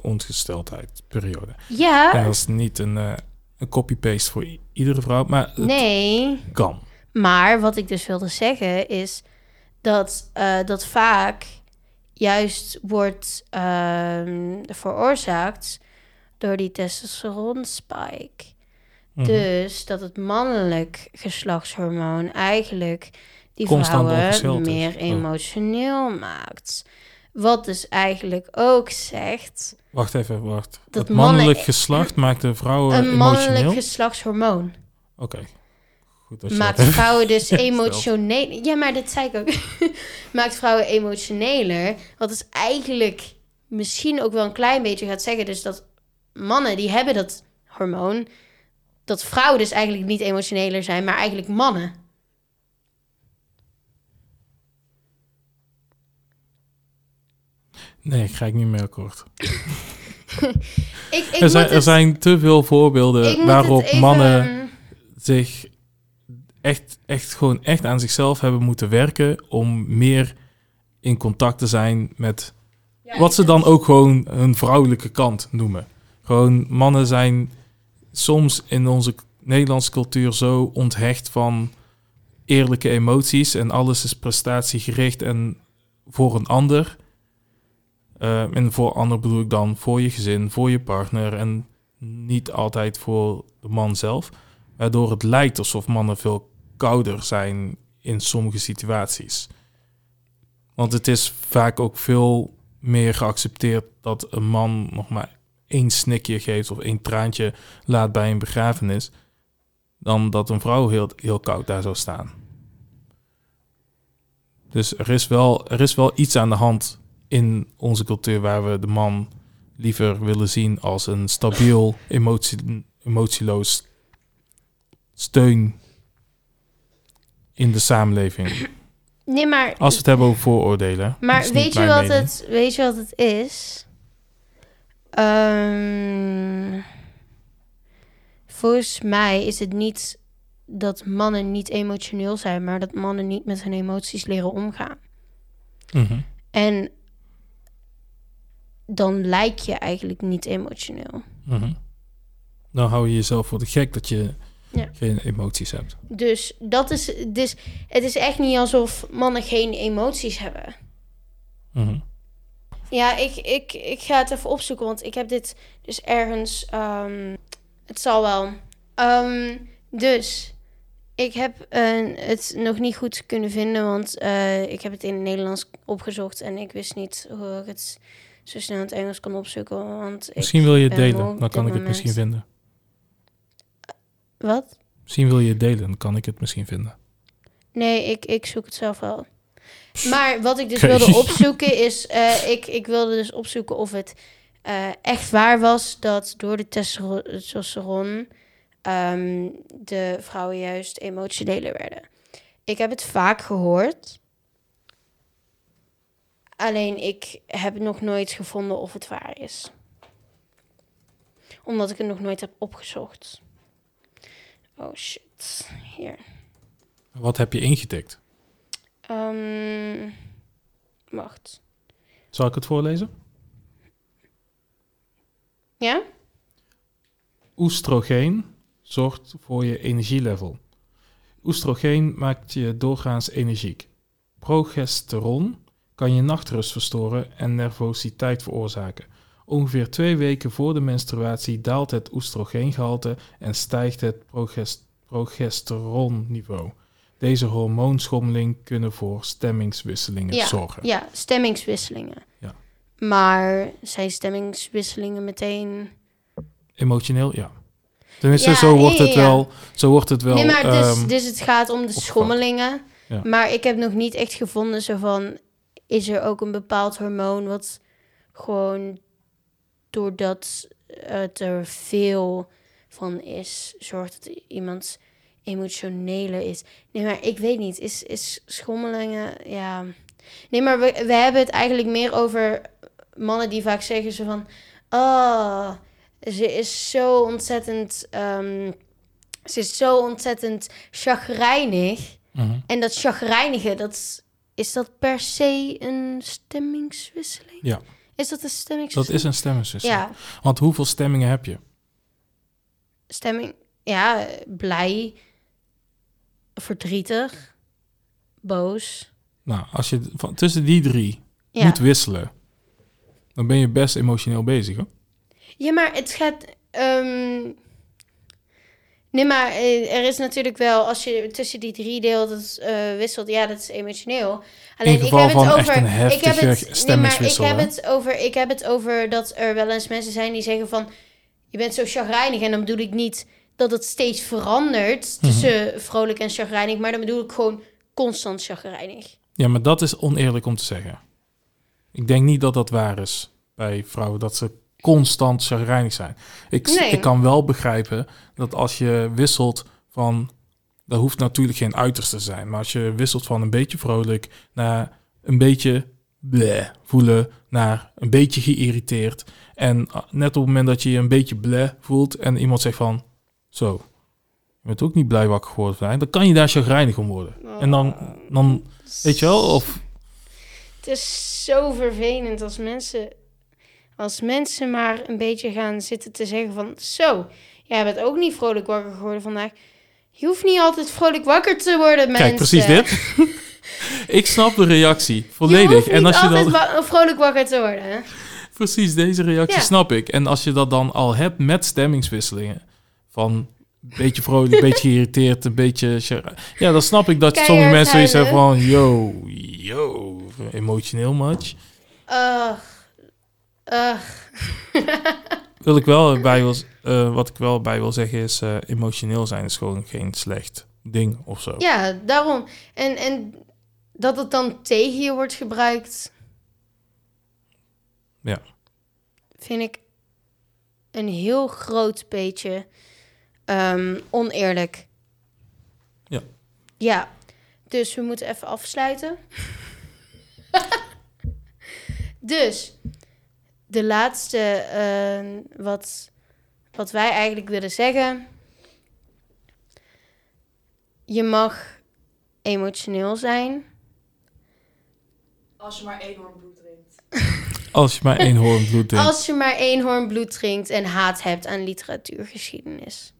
ongesteldheidsperiode. Ja, En dat is niet een, eh, een copy-paste voor iedere vrouw, maar het nee. kan. Maar wat ik dus wilde zeggen is dat eh, dat vaak juist wordt ehm, veroorzaakt door die testosteronspike. Mhm. Dus dat het mannelijk geslachtshormoon eigenlijk die Constant vrouwen is. meer emotioneel maakt. Wat dus eigenlijk ook zegt Wacht even, wacht. Dat het mannelijk mannen- geslacht maakt de vrouwen een mannelijk emotioneel? geslachtshormoon. Oké. Goed maakt vrouwen dus emotioneel. Ja, maar dat zei ik ook. maakt vrouwen emotioneler. Wat dus eigenlijk misschien ook wel een klein beetje gaat zeggen. Dus dat mannen die hebben dat hormoon. Dat vrouwen dus eigenlijk niet emotioneler zijn, maar eigenlijk mannen. Nee, ik ga ik niet meer akkoord. Ik, ik Er zijn, er zijn te veel voorbeelden waarop even- mannen zich echt, echt gewoon echt aan zichzelf hebben moeten werken om meer in contact te zijn met Ja, wat ze dan ook gewoon hun vrouwelijke kant noemen. Gewoon mannen zijn soms in onze Nederlandse cultuur zo onthecht van eerlijke emoties en alles is prestatiegericht en voor een ander. Eh, en voor ander bedoel ik dan voor je gezin, voor je partner en niet altijd voor de man zelf. Waardoor het lijkt alsof mannen veel kouder zijn in sommige situaties. Want het is vaak ook veel meer geaccepteerd dat een man nog maar één snikje geeft of één traantje laat bij een begrafenis, dan dat een vrouw heel, heel koud daar zou staan. Dus er is, wel, er is wel iets aan de hand in onze cultuur waar we de man liever willen zien als een stabiel, emotie, emotieloos steun in de samenleving. Nee, maar, Als we het hebben over vooroordelen. maar weet, je wat mening. het, weet je wat het is? Ehm, volgens mij is het niet dat mannen niet emotioneel zijn, maar dat mannen niet met hun emoties leren omgaan. Mhm. En dan lijk je eigenlijk niet emotioneel. Mhm. Dan hou je jezelf voor de gek dat je Ja. geen emoties hebt. Dus dat is, dus het is echt niet alsof mannen geen emoties hebben. Mhm. Ja, ik, ik, ik ga het even opzoeken, want ik heb dit dus ergens. ehm, het zal wel. Ehm, dus, ik heb het nog niet goed kunnen vinden, want eh, ik heb het in het Nederlands opgezocht en ik wist niet hoe ik het zo snel in het Engels kon opzoeken. Want Misschien wil je het delen, dan kan ik het misschien vinden. Wat? Misschien wil je het delen, dan kan ik het misschien vinden. Nee, ik, ik zoek het zelf wel. Maar wat ik dus wilde opzoeken is... eh, ik, ik wilde dus opzoeken of het eh, echt waar was... dat door de testosteron ehm, de vrouwen juist emotioneler werden. Ik heb het vaak gehoord. Alleen ik heb nog nooit gevonden of het waar is. Omdat ik het nog nooit heb opgezocht. Oh shit. Hier. Wat heb je ingetikt? Ehm, wacht. Zal ik het voorlezen? Ja? Oestrogeen zorgt voor je energielevel. Oestrogeen maakt je doorgaans energiek. Progesteron kan je nachtrust verstoren en nervositeit veroorzaken. Ongeveer twee weken voor de menstruatie daalt het oestrogeengehalte en stijgt het proges- progesteronniveau. Deze hormoonschommeling kunnen voor stemmingswisselingen Ja, zorgen. Ja, stemmingswisselingen. Ja. Maar zijn stemmingswisselingen meteen... Emotioneel, ja. Tenminste, Ja, zo, wordt het ja. wel, zo wordt het wel. nee, maar dus, ehm, dus het gaat om de opgevat. schommelingen. Ja. Maar ik heb nog niet echt gevonden zo van... Is er ook een bepaald hormoon wat gewoon... Doordat het er veel van is, zorgt dat iemand emotioneler is. Nee, maar ik weet niet. Is, is schommelingen, ja... Nee, maar we, we hebben het eigenlijk meer over mannen die vaak zeggen zo van... Oh, ze is zo ontzettend... ehm, ze is zo ontzettend chagrijnig. mhm. En dat chagrijnige, dat is dat per se een stemmingswisseling? Ja. Is dat een Dat stemmingswisseling? is een stemmingswisseling. Ja, Want hoeveel stemmingen heb je? stemming... Ja, blij, verdrietig, boos. Nou, als je van, tussen die drie Ja. moet wisselen, dan ben je best emotioneel bezig. Hoor. Ja, maar het gaat. ehm, Nee, maar eh, er is natuurlijk wel, als je tussen die drie deelt, dat eh, wisselt, ja, dat is emotioneel. Alleen geval ik heb van het echt over. een ik heb het, nee, maar ik heb hè? het over. Ik heb het over dat er wel eens mensen zijn die zeggen van, je bent zo chagrijnig en dan bedoel ik niet dat het steeds verandert Mhm. tussen vrolijk en chagrijnig, maar dan bedoel ik gewoon constant chagrijnig. Ja, maar dat is oneerlijk om te zeggen. Ik denk niet dat dat waar is bij vrouwen, dat ze constant chagrijnig zijn. Ik, Nee. ik kan wel begrijpen dat als je wisselt van... Dat hoeft natuurlijk geen uiterste te zijn. Maar als je wisselt van een beetje vrolijk naar een beetje bleh voelen... naar een beetje geïrriteerd. En ah, net op het moment dat je je een beetje bleh voelt... en iemand zegt van... Zo, je bent ook niet blij wakker geworden vandaag... dan kan je daar chagrijnig om worden. En dan, dan weet je wel, of... Het is zo vervelend als mensen, als mensen maar een beetje gaan zitten te zeggen van... Zo, jij bent ook niet vrolijk wakker geworden vandaag. Je hoeft niet altijd vrolijk wakker te worden, mensen. Kijk, precies dit. ik snap de reactie Je volledig. hoeft niet En als je altijd dan, wa- vrolijk wakker te worden. precies deze reactie Ja. snap ik. En als je dat dan al hebt met stemmingswisselingen, van beetje vrolijk, een beetje geïrriteerd, een beetje... Ja, dan snap ik dat Keihard sommige mensen zoiets hebben van... Yo, yo, emotioneel much. Ugh. Ugh. Wil ik wel bij wil, eh, wat ik wel bij wil zeggen is... eh, emotioneel zijn is gewoon geen slecht ding of zo. Ja, daarom. En, en dat het dan tegen je wordt gebruikt. Ja. Vind ik een heel groot beetje ehm, oneerlijk. Ja. Ja. Dus we moeten even afsluiten. dus, de laatste eh, wat, wat wij eigenlijk willen zeggen. Je mag emotioneel zijn. Als je maar één hoorn bloed drinkt. Als je maar één hoorn bloed drinkt. Als je maar één hoorn bloed drinkt en haat hebt aan literatuurgeschiedenis.